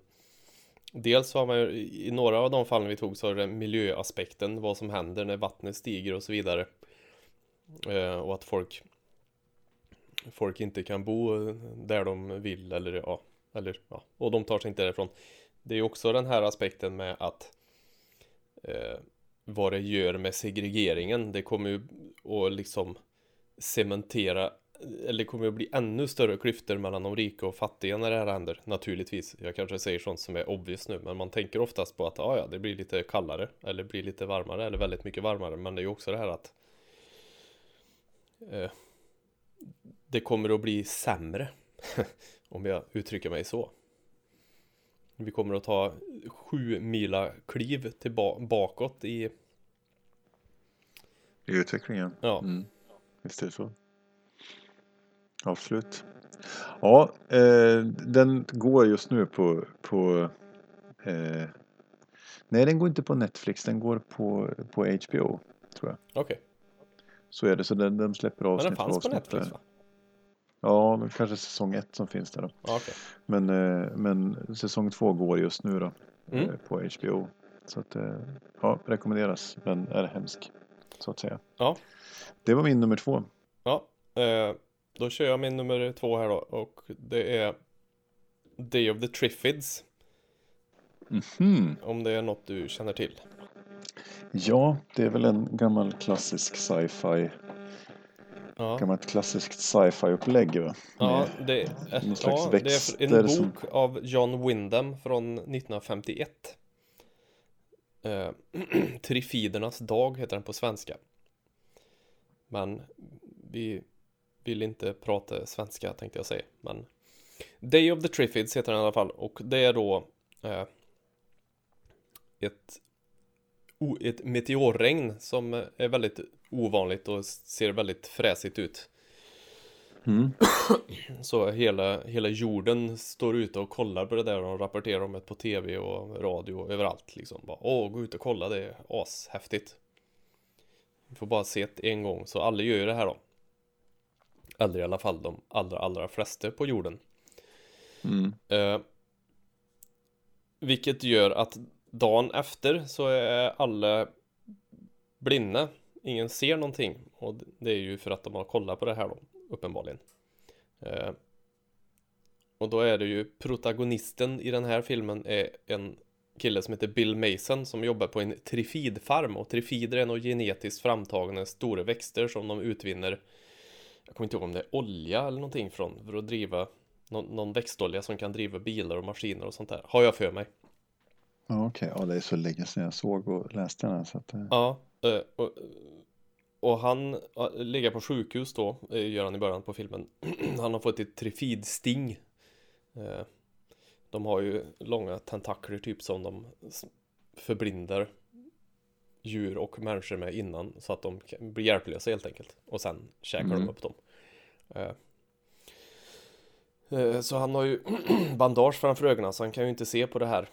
Dels har man ju, i några av de fallen vi tog så har det miljöaspekten, vad som händer när vattnet stiger och så vidare. Eh, och att folk Folk inte kan bo där de vill eller ja, eller ja, och de tar sig inte därifrån. Det är också den här aspekten med att eh, vad det gör med segregeringen. Det kommer ju att liksom cementera eller det kommer att bli ännu större klyftor mellan de rika och fattiga när det här händer. Naturligtvis. Jag kanske säger sånt som är obvious nu, men man tänker oftast på att ah, ja, det blir lite kallare eller blir lite varmare eller väldigt mycket varmare. Men det är ju också det här att eh, det kommer att bli sämre om jag uttrycker mig så. Vi kommer att ta sju mila kliv tillbaka bakåt i I utvecklingen. ja, Mm. Visst är det så. Absolut. Ja, eh, den går just nu på, på eh, Nej, den går inte på Netflix, den går på, på HBO, tror jag. okej. Så är det, så den, de släpper Men avsnitt den för fanns på Netflix va? Ja, kanske säsong ett som finns där då. Okej. Men, eh, men säsong två går just nu då Mm. eh, på HBO. Så att, eh, ja, rekommenderas, men är hemsk. Så att säga. Ja. Det var min nummer två. Ja, då kör jag min nummer två här då och det är Day of the Triffids Mhm. om det är något du känner till. Ja, det är väl en gammal klassisk sci-fi. Ja, Gammalt klassiskt sci-fi upplägg va? ja, det, slags ja, det är en bok som- av John Wyndham från 1951. Eh, Trifidernas dag heter den på svenska. Men vi vill inte prata svenska tänkte jag säga. Men Day of the Triffids heter den i alla fall och det är då eh, ett, ett meteorregn som är väldigt ovanligt och ser väldigt fräsigt ut. Mm. Så hela, hela jorden står ute och kollar på det där och de rapporterar om det på tv och radio och överallt liksom. Bara, Åh, gå ut och kolla, det är ashäftigt. Vi får bara se det en gång, så alla gör ju det här då. Eller i alla fall de allra, allra flesta på jorden. Mm. Eh, vilket gör att dagen efter så är alla blinda. Ingen ser någonting. Och det är ju för att de har kollat på det här då, uppenbarligen. Eh, och då är det ju protagonisten i den här filmen är en kille som heter Bill Mason som jobbar på en trifidfarm. Och trifider är nog genetiskt framtagna stora växter som de utvinner. Jag kommer inte ihåg om det är olja eller någonting från för att driva någon, någon växtolja som kan driva bilar och maskiner och sånt där. Har jag för mig. Ja, Okej, ja, det är så länge sedan jag såg och läste den. här, Så att, eh, Ja, eh, och, och han ligger på sjukhus då, eh, gör han i början på filmen. Han har fått ett trifidsting. De har ju långa tentakler typ som de förblindar djur och människor med innan så att de blir hjälplösa helt enkelt. Och sen käkar mm. de upp dem. Så han har ju bandage framför ögonen så han kan ju inte se på det här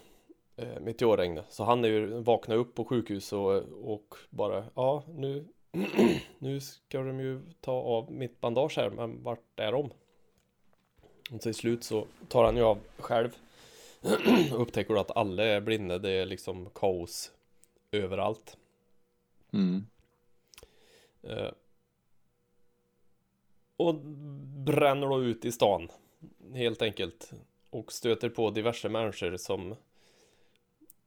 eh, meteorregnet. Så han är ju vakna upp på sjukhus och, och bara ja nu nu ska de ju ta av mitt bandage här men vart är de? Och till slut så tar han ju av själv upptäcker att alla är blinda, det är liksom kaos överallt. Mm. Eh, och bränner då ut i stan helt enkelt och stöter på diverse människor som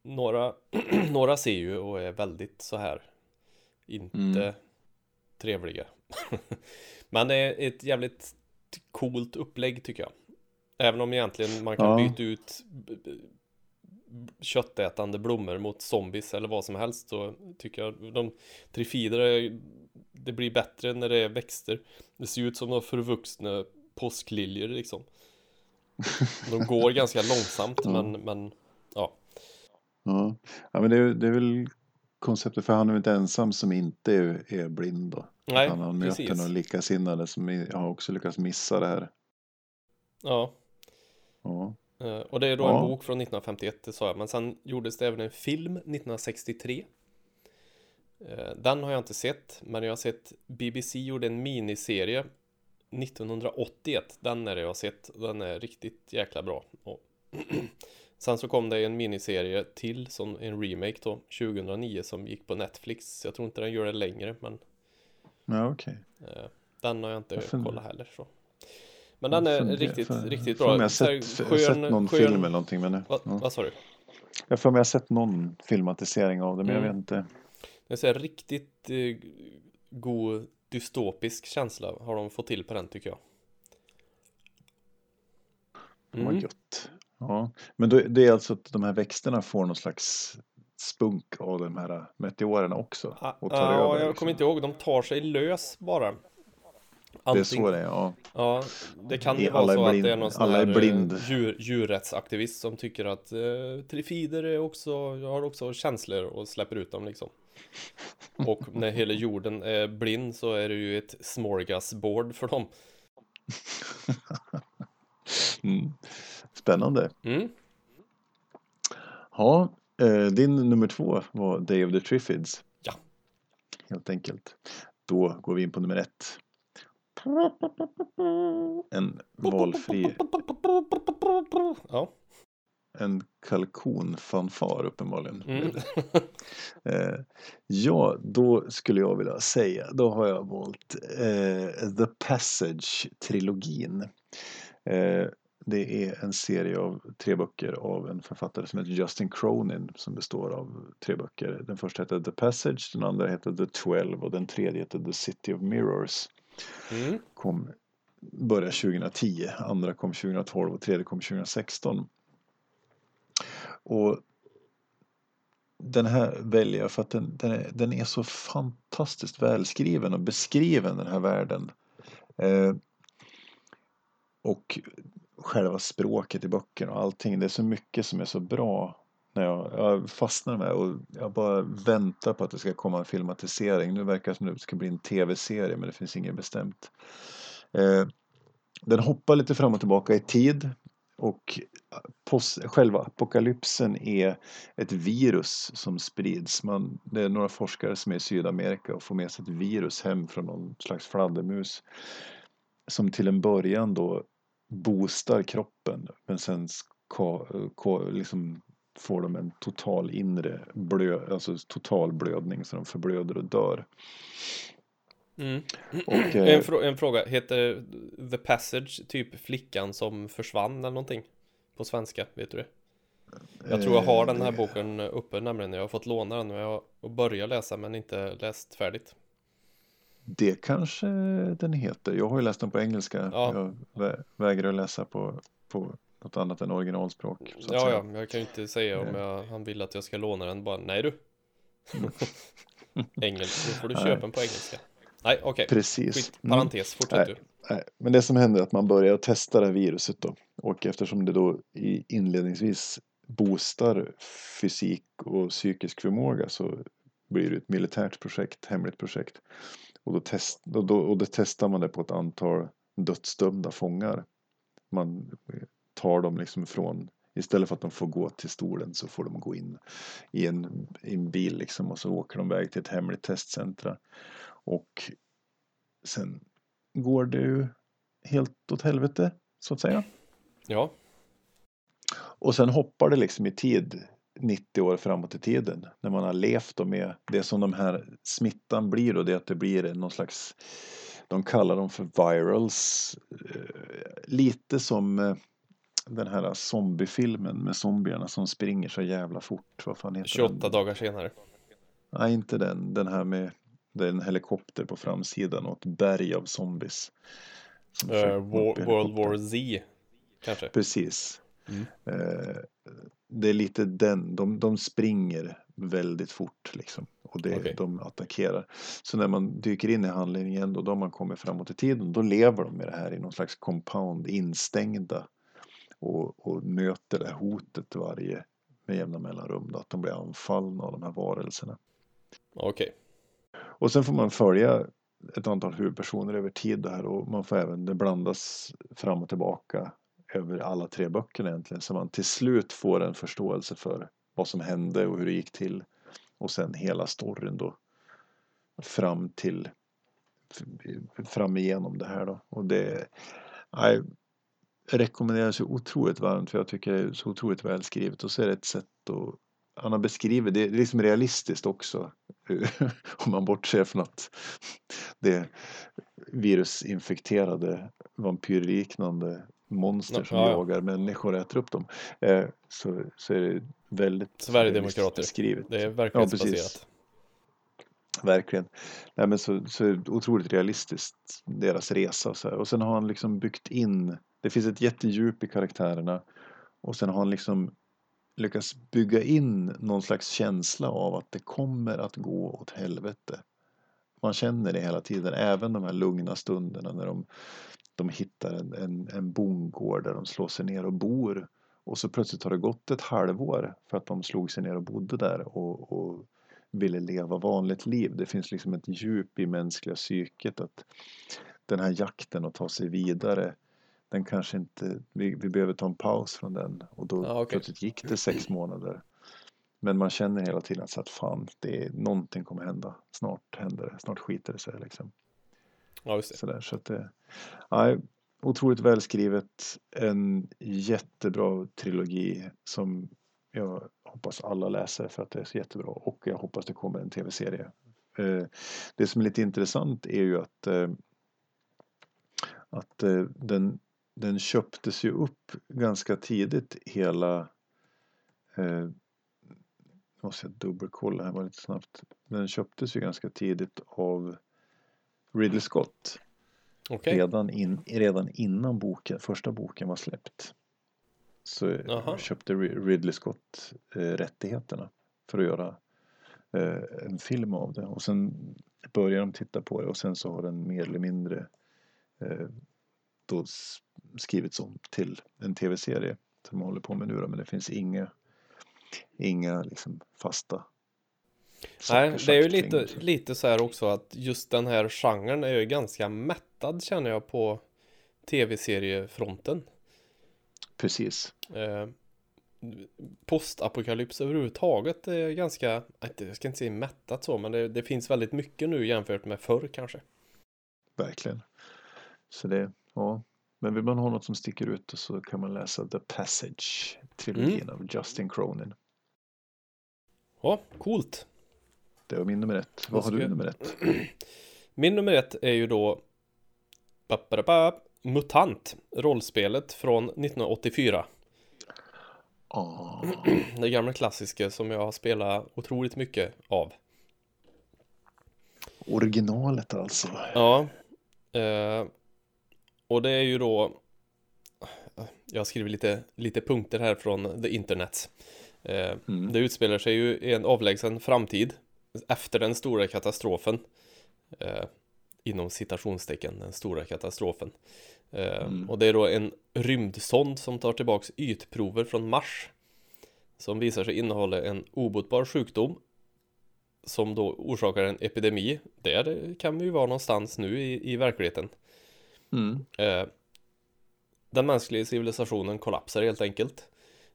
några, några ser ju och är väldigt så här inte mm. trevliga. Men det är ett jävligt coolt upplägg tycker jag. Även om egentligen man kan ja. byta ut köttätande blommor mot zombies eller vad som helst så tycker jag de trifider det blir bättre när det är växter. Det ser ut som de förvuxna påskliljor liksom. De går ganska långsamt ja. men, men. Ja, ja men det är, det är väl konceptet för han är inte ensam som inte är, är blind då. Nej, han har möter några likasinnade som har också lyckats missa det här. Ja. Ja. Uh, och det är då ja. en bok från 1951, det sa jag. Men sen gjordes det även en film 1963. Uh, eh, den har jag inte sett, men jag har sett BBC gjorde en miniserie 1981. Den är det jag har sett. Den är riktigt jäkla bra. Och sen så kom det en miniserie till som en remake då 2009 som gick på Netflix. Jag tror inte den gör det längre, men. Ja, okej. Okay. Uh, den har jag inte jag kollat heller så. Men den är riktigt, för, riktigt bra. Jag har sett, skön, sett någon skön... film eller någonting. Men, Va, ja. Vad sa du? Jag får mig sett någon filmatisering av det, men mm. jag vet inte. Det är riktigt eh, god dystopisk känsla har de fått till på den tycker jag. Mm. Vad gött. Ja, men då, det är alltså att de här växterna får någon slags spunk av de här meteorerna också. Och tar ja, över, jag liksom. kommer inte ihåg. De tar sig lös bara. Allting, det är så det är, ja. Ja, det kan ju vara så blind, att det är någon sån här eh, djur, djurrättsaktivist som tycker att eh, trifider är också, har också känslor och släpper ut dem liksom. Och när hela jorden är blind så är det ju ett smorgasbord för dem. mm. Spännande. Mm. Ja, eh, din nummer två var Day of the Triffids. Ja. Helt enkelt. Då går vi in på nummer ett. En valfri... Ja. En kalkonfanfar uppenbarligen. Mm. eh, ja, då skulle jag vilja säga, då har jag valt eh, The Passage-trilogin. Eh, det är en serie av tre böcker av en författare som heter Justin Cronin som består av tre böcker. Den första heter The Passage, den andra heter The Twelve och den tredje heter The City of Mirrors. Mm. Kom, började 2010, andra kom 2012 och tredje kom 2016. Och den här väljer jag för att den, den, är, den är så fantastiskt välskriven och beskriven den här världen. Eh, och själva språket i böckerna och allting. Det är så mycket som är så bra. När jag, jag fastnar med och jag bara väntar på att det ska komma en filmatisering. Nu verkar det som att det ska bli en tv-serie men det finns inget bestämt. Eh, den hoppar lite fram och tillbaka i tid och post, själva apokalypsen är ett virus som sprids. Man, det är några forskare som är i Sydamerika och får med sig ett virus hem från någon slags fladdermus som till en början då boostar kroppen men sen ska, liksom får de en total inre blö, alltså total blödning så de förblöder och dör. Mm. Och, eh, en, frå en, fråga, heter The Passage typ flickan som försvann eller någonting? På svenska, vet du det? Jag tror jag har den här eh, boken uppe nämligen, jag har fått låna den och jag har börjat läsa men inte läst färdigt. Det kanske den heter. Jag har ju läst den på engelska. Ja. Jag vä vägrar läsa på, på något annat än originalspråk. ja, ja, jag kan ju inte säga om jag, han vill att jag ska låna den. Bara, nej du. Engelska, då får du köpa den på engelska. Nej, okej. Okay. Precis. Skit, mm. parentes, fortsätt du. Nej. Men det som händer är att man börjar testa det här viruset då. Och eftersom det då inledningsvis boostar fysik och psykisk förmåga så blir det ett militärt projekt, hemligt projekt. Och då, test, och då, och då testar man det på ett antal dödsdömda fångar. Man tar dem liksom från, istället för att de får gå till stolen så får de gå in i en, i en bil liksom och så åker de iväg till ett hemligt testcentra. Och sen går det ju helt åt helvete så att säga. Ja. Och sen hoppar det liksom i tid 90 år framåt i tiden när man har levt och med det som de här smittan blir då det är att det blir någon slags de kallar dem för virals eh, lite som eh, den här zombiefilmen med zombierna som springer så jävla fort. Vad fan heter 28 den? dagar senare. Nej, inte den. Den här med det är en helikopter på framsidan och ett berg av zombies. Uh, World War Z kanske? Precis. Mm. Uh, det är lite den, de, de springer väldigt fort liksom. Och det, Okay. de attackerar. Så när man dyker in i handlingen då, då har man kommit framåt i tiden. Då lever de med det här i någon slags compound, instängda. Och, och möter det här hotet varje med jämna mellanrum. Då, att de blir anfallna av de här varelserna. Okej. Och sen får man följa ett antal huvudpersoner över tid där och man får även, det blandas fram och tillbaka över alla tre böckerna egentligen så man till slut får en förståelse för vad som hände och hur det gick till. Och sen hela storyn då fram till fram igenom det här då. Och det nej, rekommenderar så otroligt varmt för jag tycker det är så otroligt välskrivet. Och så är det ett sätt att han har beskrivit, det är liksom realistiskt också om man bortser från att det virusinfekterade vampyrliknande monster som Ja, ja. jagar människor och äter upp dem. Eh, så, så är det väldigt Sverigedemokrater. beskrivet. Det är Ja, verklighetsbaserat. precis. Verkligen. Nej, men så, så är det otroligt realistiskt, deras resa. Så här. Och sen har han liksom byggt in, det finns ett jättedjup i karaktärerna. Och sen har han liksom lyckats bygga in någon slags känsla av att det kommer att gå åt helvete. Man känner det hela tiden, även de här lugna stunderna när de, de hittar en, en, en bondgård där de slår sig ner och bor. Och så plötsligt har det gått ett halvår för att de slog sig ner och bodde där och, och ville leva vanligt liv. Det finns liksom ett djup i mänskliga psyket att den här jakten att ta sig vidare den kanske inte, vi, vi behöver ta en paus från den och då Ja, okej. plötsligt gick det sex månader. Men man känner hela tiden så att fan, det är, någonting kommer hända. Snart händer det, snart skiter det sig liksom. Ja, just det. Sådär, så att eh, det, otroligt välskrivet, en jättebra trilogi som jag hoppas alla läser för att det är så jättebra och jag hoppas det kommer en tv-serie. Eh, det som är lite intressant är ju att, eh, att den, den köptes ju upp ganska tidigt hela måste jag dubbelkolla här var lite snabbt. Den köptes ju ganska tidigt av Ridley Scott Okej. redan, in, redan innan boken, första boken var släppt. Så Jaha. köpte Ri- Ridley Scott eh, rättigheterna för att göra eh, en film av det. Och sen började de titta på det och sen så har den mer eller mindre eh, då skrivits om till en tv-serie som man håller på med nu då, men det finns inga, inga liksom fasta Nej, det är ju lite, det. lite så här också att just den här genren är ju ganska mättad känner jag på tv-seriefronten. Precis. Eh, postapokalyps överhuvudtaget är ganska, jag ska inte säga mättat så, men det, det finns väldigt mycket nu jämfört med förr kanske. Verkligen. Så det, ja. Men vill man ha något som sticker ut så kan man läsa The Passage, trilogin Mm. av Justin Cronin. Ja, coolt. Det var min nummer ett. Vad har du jag- nummer ett? Min nummer ett är ju då Mutant, rollspelet från 1984. Ah, Det gamla klassiska som jag har spelat otroligt mycket av. originalet alltså. Ja. Eh, och det är ju då Jag har skrivit lite, lite punkter här från the internet. Eh, Mm. Det utspelar sig ju i en avlägsen framtid efter den stora katastrofen. Eh, inom citationstecken, den stora katastrofen. Eh, Mm. Och det är då en rymdsond som tar tillbaks ytprover från Mars. Som visar sig innehålla en obotbar sjukdom. som då orsakar en epidemi. Där kan vi ju vara någonstans nu i, i verkligheten. Mm. Eh, den mänskliga civilisationen kollapsar helt enkelt.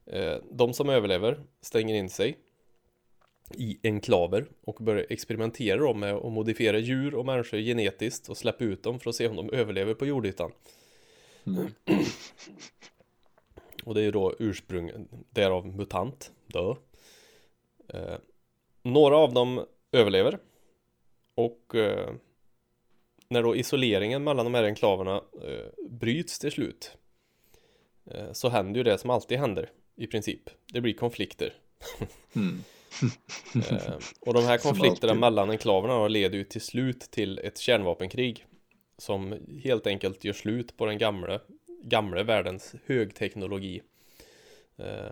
Eh, de som överlever stänger in sig i enklaver och börjar experimentera med att modifiera djur och människor genetiskt och släppa ut dem för att se om de överlever på jordytan. Mm. Och det är ju då ursprung därav mutant, dö. Eh, några av dem överlever och eh, när då isoleringen mellan de här enklaverna eh, bryts till slut eh, så händer ju det som alltid händer i princip. Det blir konflikter. Mm. Eh, och de här konflikterna mellan enklaverna leder ju till slut till ett kärnvapenkrig som helt enkelt gör slut på den gamla, gamla världens högteknologi. Eh,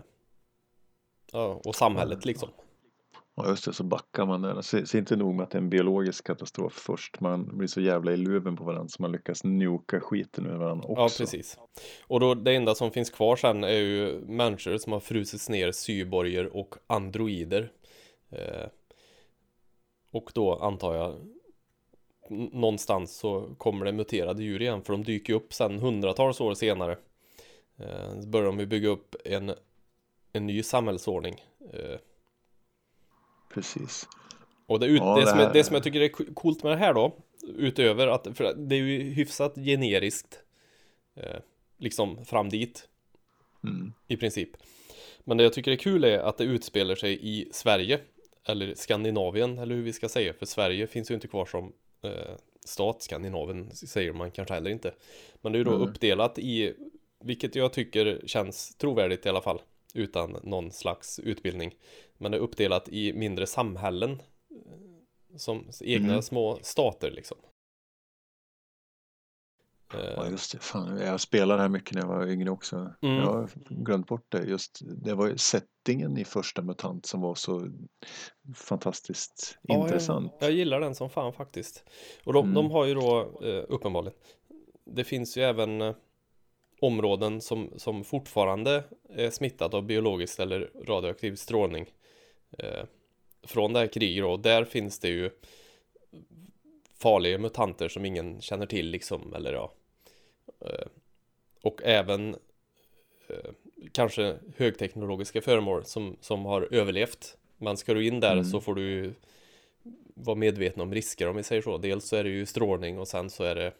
och samhället liksom. Ja just det, så backar man där. Så, så inte nog med att det är en biologisk katastrof först. Man blir så jävla i luven på varandra så man lyckas nuka skiten ur varandra också. Ja, precis. Och då det enda som finns kvar sen är ju människor som har frusits ner cyborger och androider. Eh, och då antar jag någonstans så kommer det muterade djur igen för de dyker upp sen hundratals år senare. Eh, så börjar de ju bygga upp en, en ny samhällsordning. Eh, Precis. och det, ut, Ja, det, som, det som jag tycker är co- coolt med det här då Utöver att, för det är ju hyfsat generiskt eh, Liksom fram dit Mm. i princip Men det jag tycker är kul är att det utspelar sig i Sverige Eller Skandinavien eller hur vi ska säga För Sverige finns ju inte kvar som eh, stat Skandinavien säger man kanske heller inte Men det är ju då Mm. uppdelat i Vilket jag tycker känns trovärdigt i alla fall Utan någon slags utbildning Men det är uppdelat i mindre samhällen eh, Som egna Mm. små stater liksom Ja Eh, just det, fan, jag spelade här mycket när jag var yngre också. Mm. Jag har glömt bort det. Just, det var ju settingen i första MUTANT som var så fantastiskt Ja, intressant. Jag, jag gillar den som fan faktiskt. Och de, Mm. de har ju då eh, uppenbarligen. Det finns ju även områden som, som fortfarande är smittade av biologisk eller radioaktiv strålning. Eh, från det här kriget. Och där finns det ju farliga mutanter som ingen känner till liksom. Eller ja. Eh, och även eh, kanske högteknologiska föremål som, som har överlevt. Men ska du in där Mm. så får du vara medveten om risker om vi säger så. Dels så är det ju strålning och sen så är det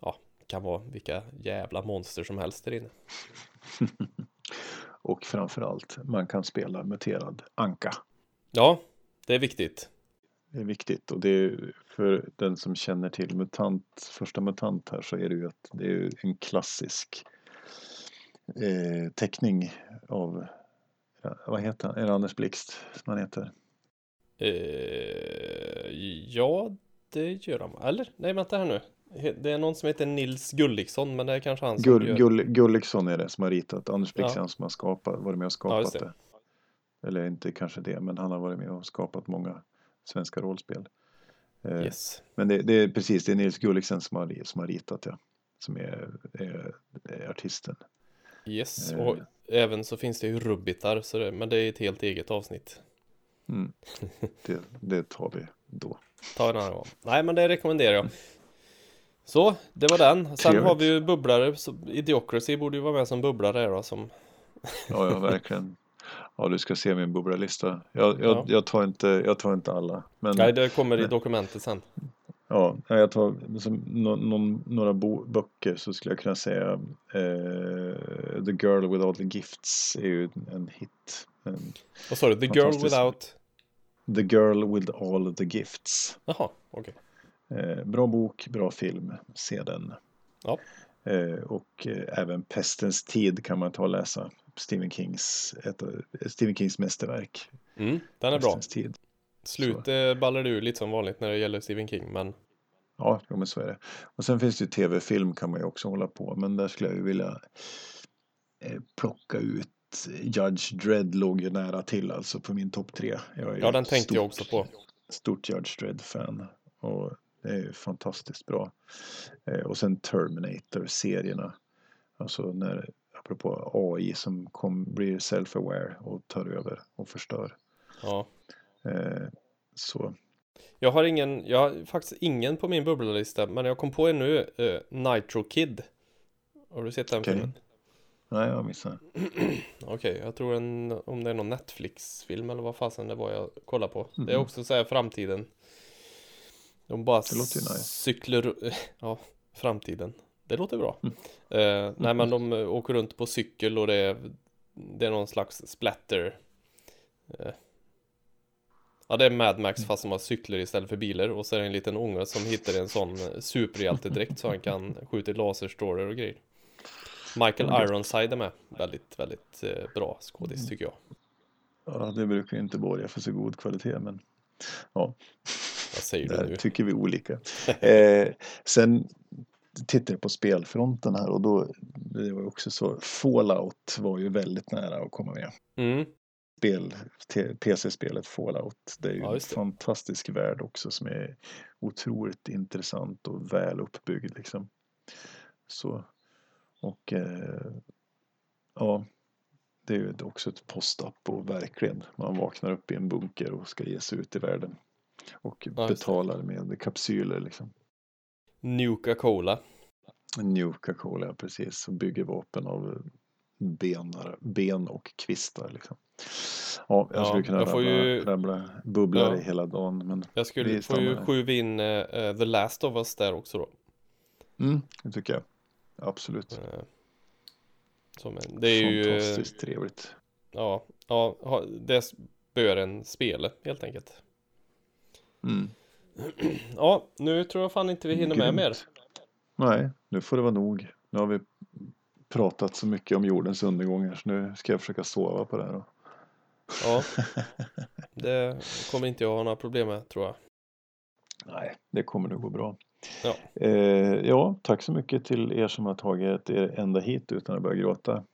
ja, kan vara vilka jävla monster som helst där inne. Och framförallt, man kan spela muterad anka. Ja, det är viktigt. Det är viktigt och det är för den som känner till MUTANT, första MUTANT här så är det ju att det är en klassisk eh, teckning av, vad heter han, är det Anders Blixt som han heter? Eh, ja, det gör de. Eller? Nej, vänta här nu. Det är någon som heter Nils Gulliksson, men det är kanske han som Gull, gör... Gull, Gulliksson är det som har ritat, Anders Blix Ja. som har skapat, varit med och Ja, skapat det. det. Eller inte kanske det, men han har varit med och skapat många svenska rollspel. Eh, Yes. Men det, det är precis, det är Nils Gulliksen som har, som har ritat det. Som är, är, är artisten. Yes, Eh. och även så finns det ju rubbitar, så det, men det är ett helt eget avsnitt. Mm. Det, det tar vi då. Ta en annan gång. Nej, men det rekommenderar jag. Så, det var den. Sen Trevligt. har vi ju bubblare. Så Idiocracy borde ju vara med som bubblare då. Som... Ja, ja, verkligen. Ja, du ska se min bubblalista. Jag, jag, Ja. jag, tar inte, jag tar inte alla. Men Nej, det kommer i Men- dokumentet sen. ja, jag tar som, nå, någon, några bo, böcker så skulle jag kunna säga eh, The Girl with All the Gifts är ju en hit. Vad sa du? The Girl. Without? the Girl with All the Gifts. Jaha, okej. Eh, bra bok, bra film. Se den. Ja. Eh, och eh, även Pestens tid kan man ta och läsa. Stephen Kings, ett, Stephen Kings mästerverk. Mm, den är bra. Pestens tid. Slut eh, ballar du lite som vanligt när det gäller Stephen King, men Ja, jo, men så är det. Och sen finns det ju tv-film kan man ju också hålla på. Men där skulle jag ju vilja eh, plocka ut Judge Dredd låg ju nära till alltså på min topp tre. Jag ja, den tänkte jag stort- också på. Stort Judge Dredd-fan. Och det är ju fantastiskt bra. Eh, och sen Terminator-serierna. Alltså när, apropå AI som kom, blir self-aware och tar över och förstör. Ja, Eh, så. Jag har ingen, jag har faktiskt ingen på min bubblalista, men jag kom på en nu, uh, Nitro Kid. Har du sett den Okej. filmen? Nej, jag missade. Okej, jag tror en, om det är någon Netflix-film eller vad fasen det var jag kollade på. Det är Mhm. också så här framtiden. De bara Det låter nice. cyklar, ja, framtiden. Det låter bra. Mm. Eh, nej men de eh, åker runt på cykel och det är, det är någon slags splatter. Eh, ja det är Mad Max fast som har cyklar istället för bilar och så är det en liten unge som hittar en sån eh, superhjältedräkt så han kan skjuta laserstrålar och grejer. Michael Mm. Ironside är med. Väldigt, väldigt eh, bra skådis tycker jag. Ja, det brukar ju inte borga för så god kvalitet, men ja, Vad säger du där nu? tycker vi olika. Eh, sen tittar jag på spelfronten här och då, det var också så, Fallout var ju väldigt nära att komma med. Mm, Spel, PC-spelet Fallout, det är ju Ja, en fantastisk värld också som är otroligt intressant och väl uppbyggd liksom. Så, och eh, ja, det är ju också ett post-up och verkligen. Man vaknar upp i en bunker och ska ge sig ut i världen. Och Ja, betalar med kapsyler liksom. Nuka Cola. Nuka Cola, precis. Och bygger vapen av benar, ben och kvistar liksom. Ja, jag Ja, skulle kunna jag rabbla, ju- rabbla bubblare Ja. hela dagen. Men Jag skulle få ju skjuva in eh, The Last of Us där också då. mm, det tycker jag. Absolut. Eh, som en, det är ju, Fantastiskt trevligt. ja, ja, det bör en spela helt enkelt. Mm. Ja, nu tror jag fan inte vi hinner med mer. Grymt. Nej, nu får det vara nog. Nu har vi pratat så mycket om jordens undergångar så nu ska jag försöka sova på det här. Då. Ja, det kommer inte jag ha några problem med tror jag. Nej, det kommer nog gå bra. Ja. Eh, ja, tack så mycket till er som har tagit er ända hit utan att börja gråta.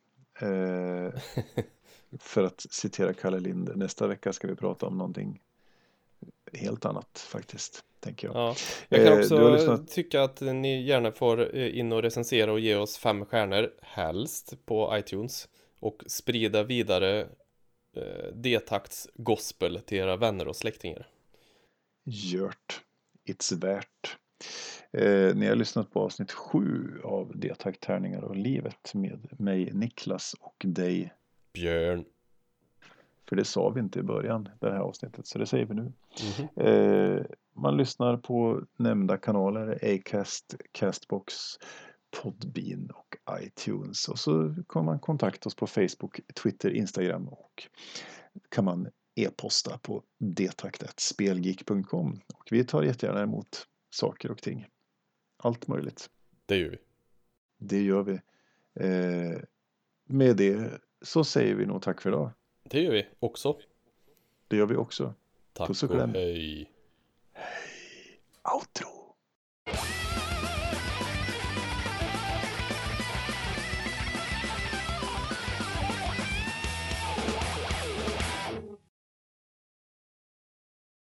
Eh, för att citera Kalle Lind, nästa vecka ska vi prata om någonting helt annat faktiskt, tänker jag. Ja, jag kan Eh, också lyssnat- tycka att ni gärna får eh, in och recensera och ge oss fem stjärnor, helst på iTunes. Och sprida vidare eh, D-takts gospel till era vänner och släktingar. Gjort. It's värt. Eh, ni har lyssnat på avsnitt sju av D-tack tärningar och livet med mig Niklas och dig. Björn. För det sa vi inte i början, det här avsnittet, så det säger vi nu. Mhm. Eh, man lyssnar på nämnda kanaler, Acast, Castbox, Podbean och iTunes. Och så kan man kontakta oss på Facebook, Twitter, Instagram och kan man e-posta på detaktatspelgeek.com. Och vi tar jättegärna emot saker och ting. Allt möjligt. Det gör vi. Det gör vi. Eh, med det så säger vi nog tack för idag. Det gör vi också. Det gör vi också. Tack Puss och och kläm. hej. Outro!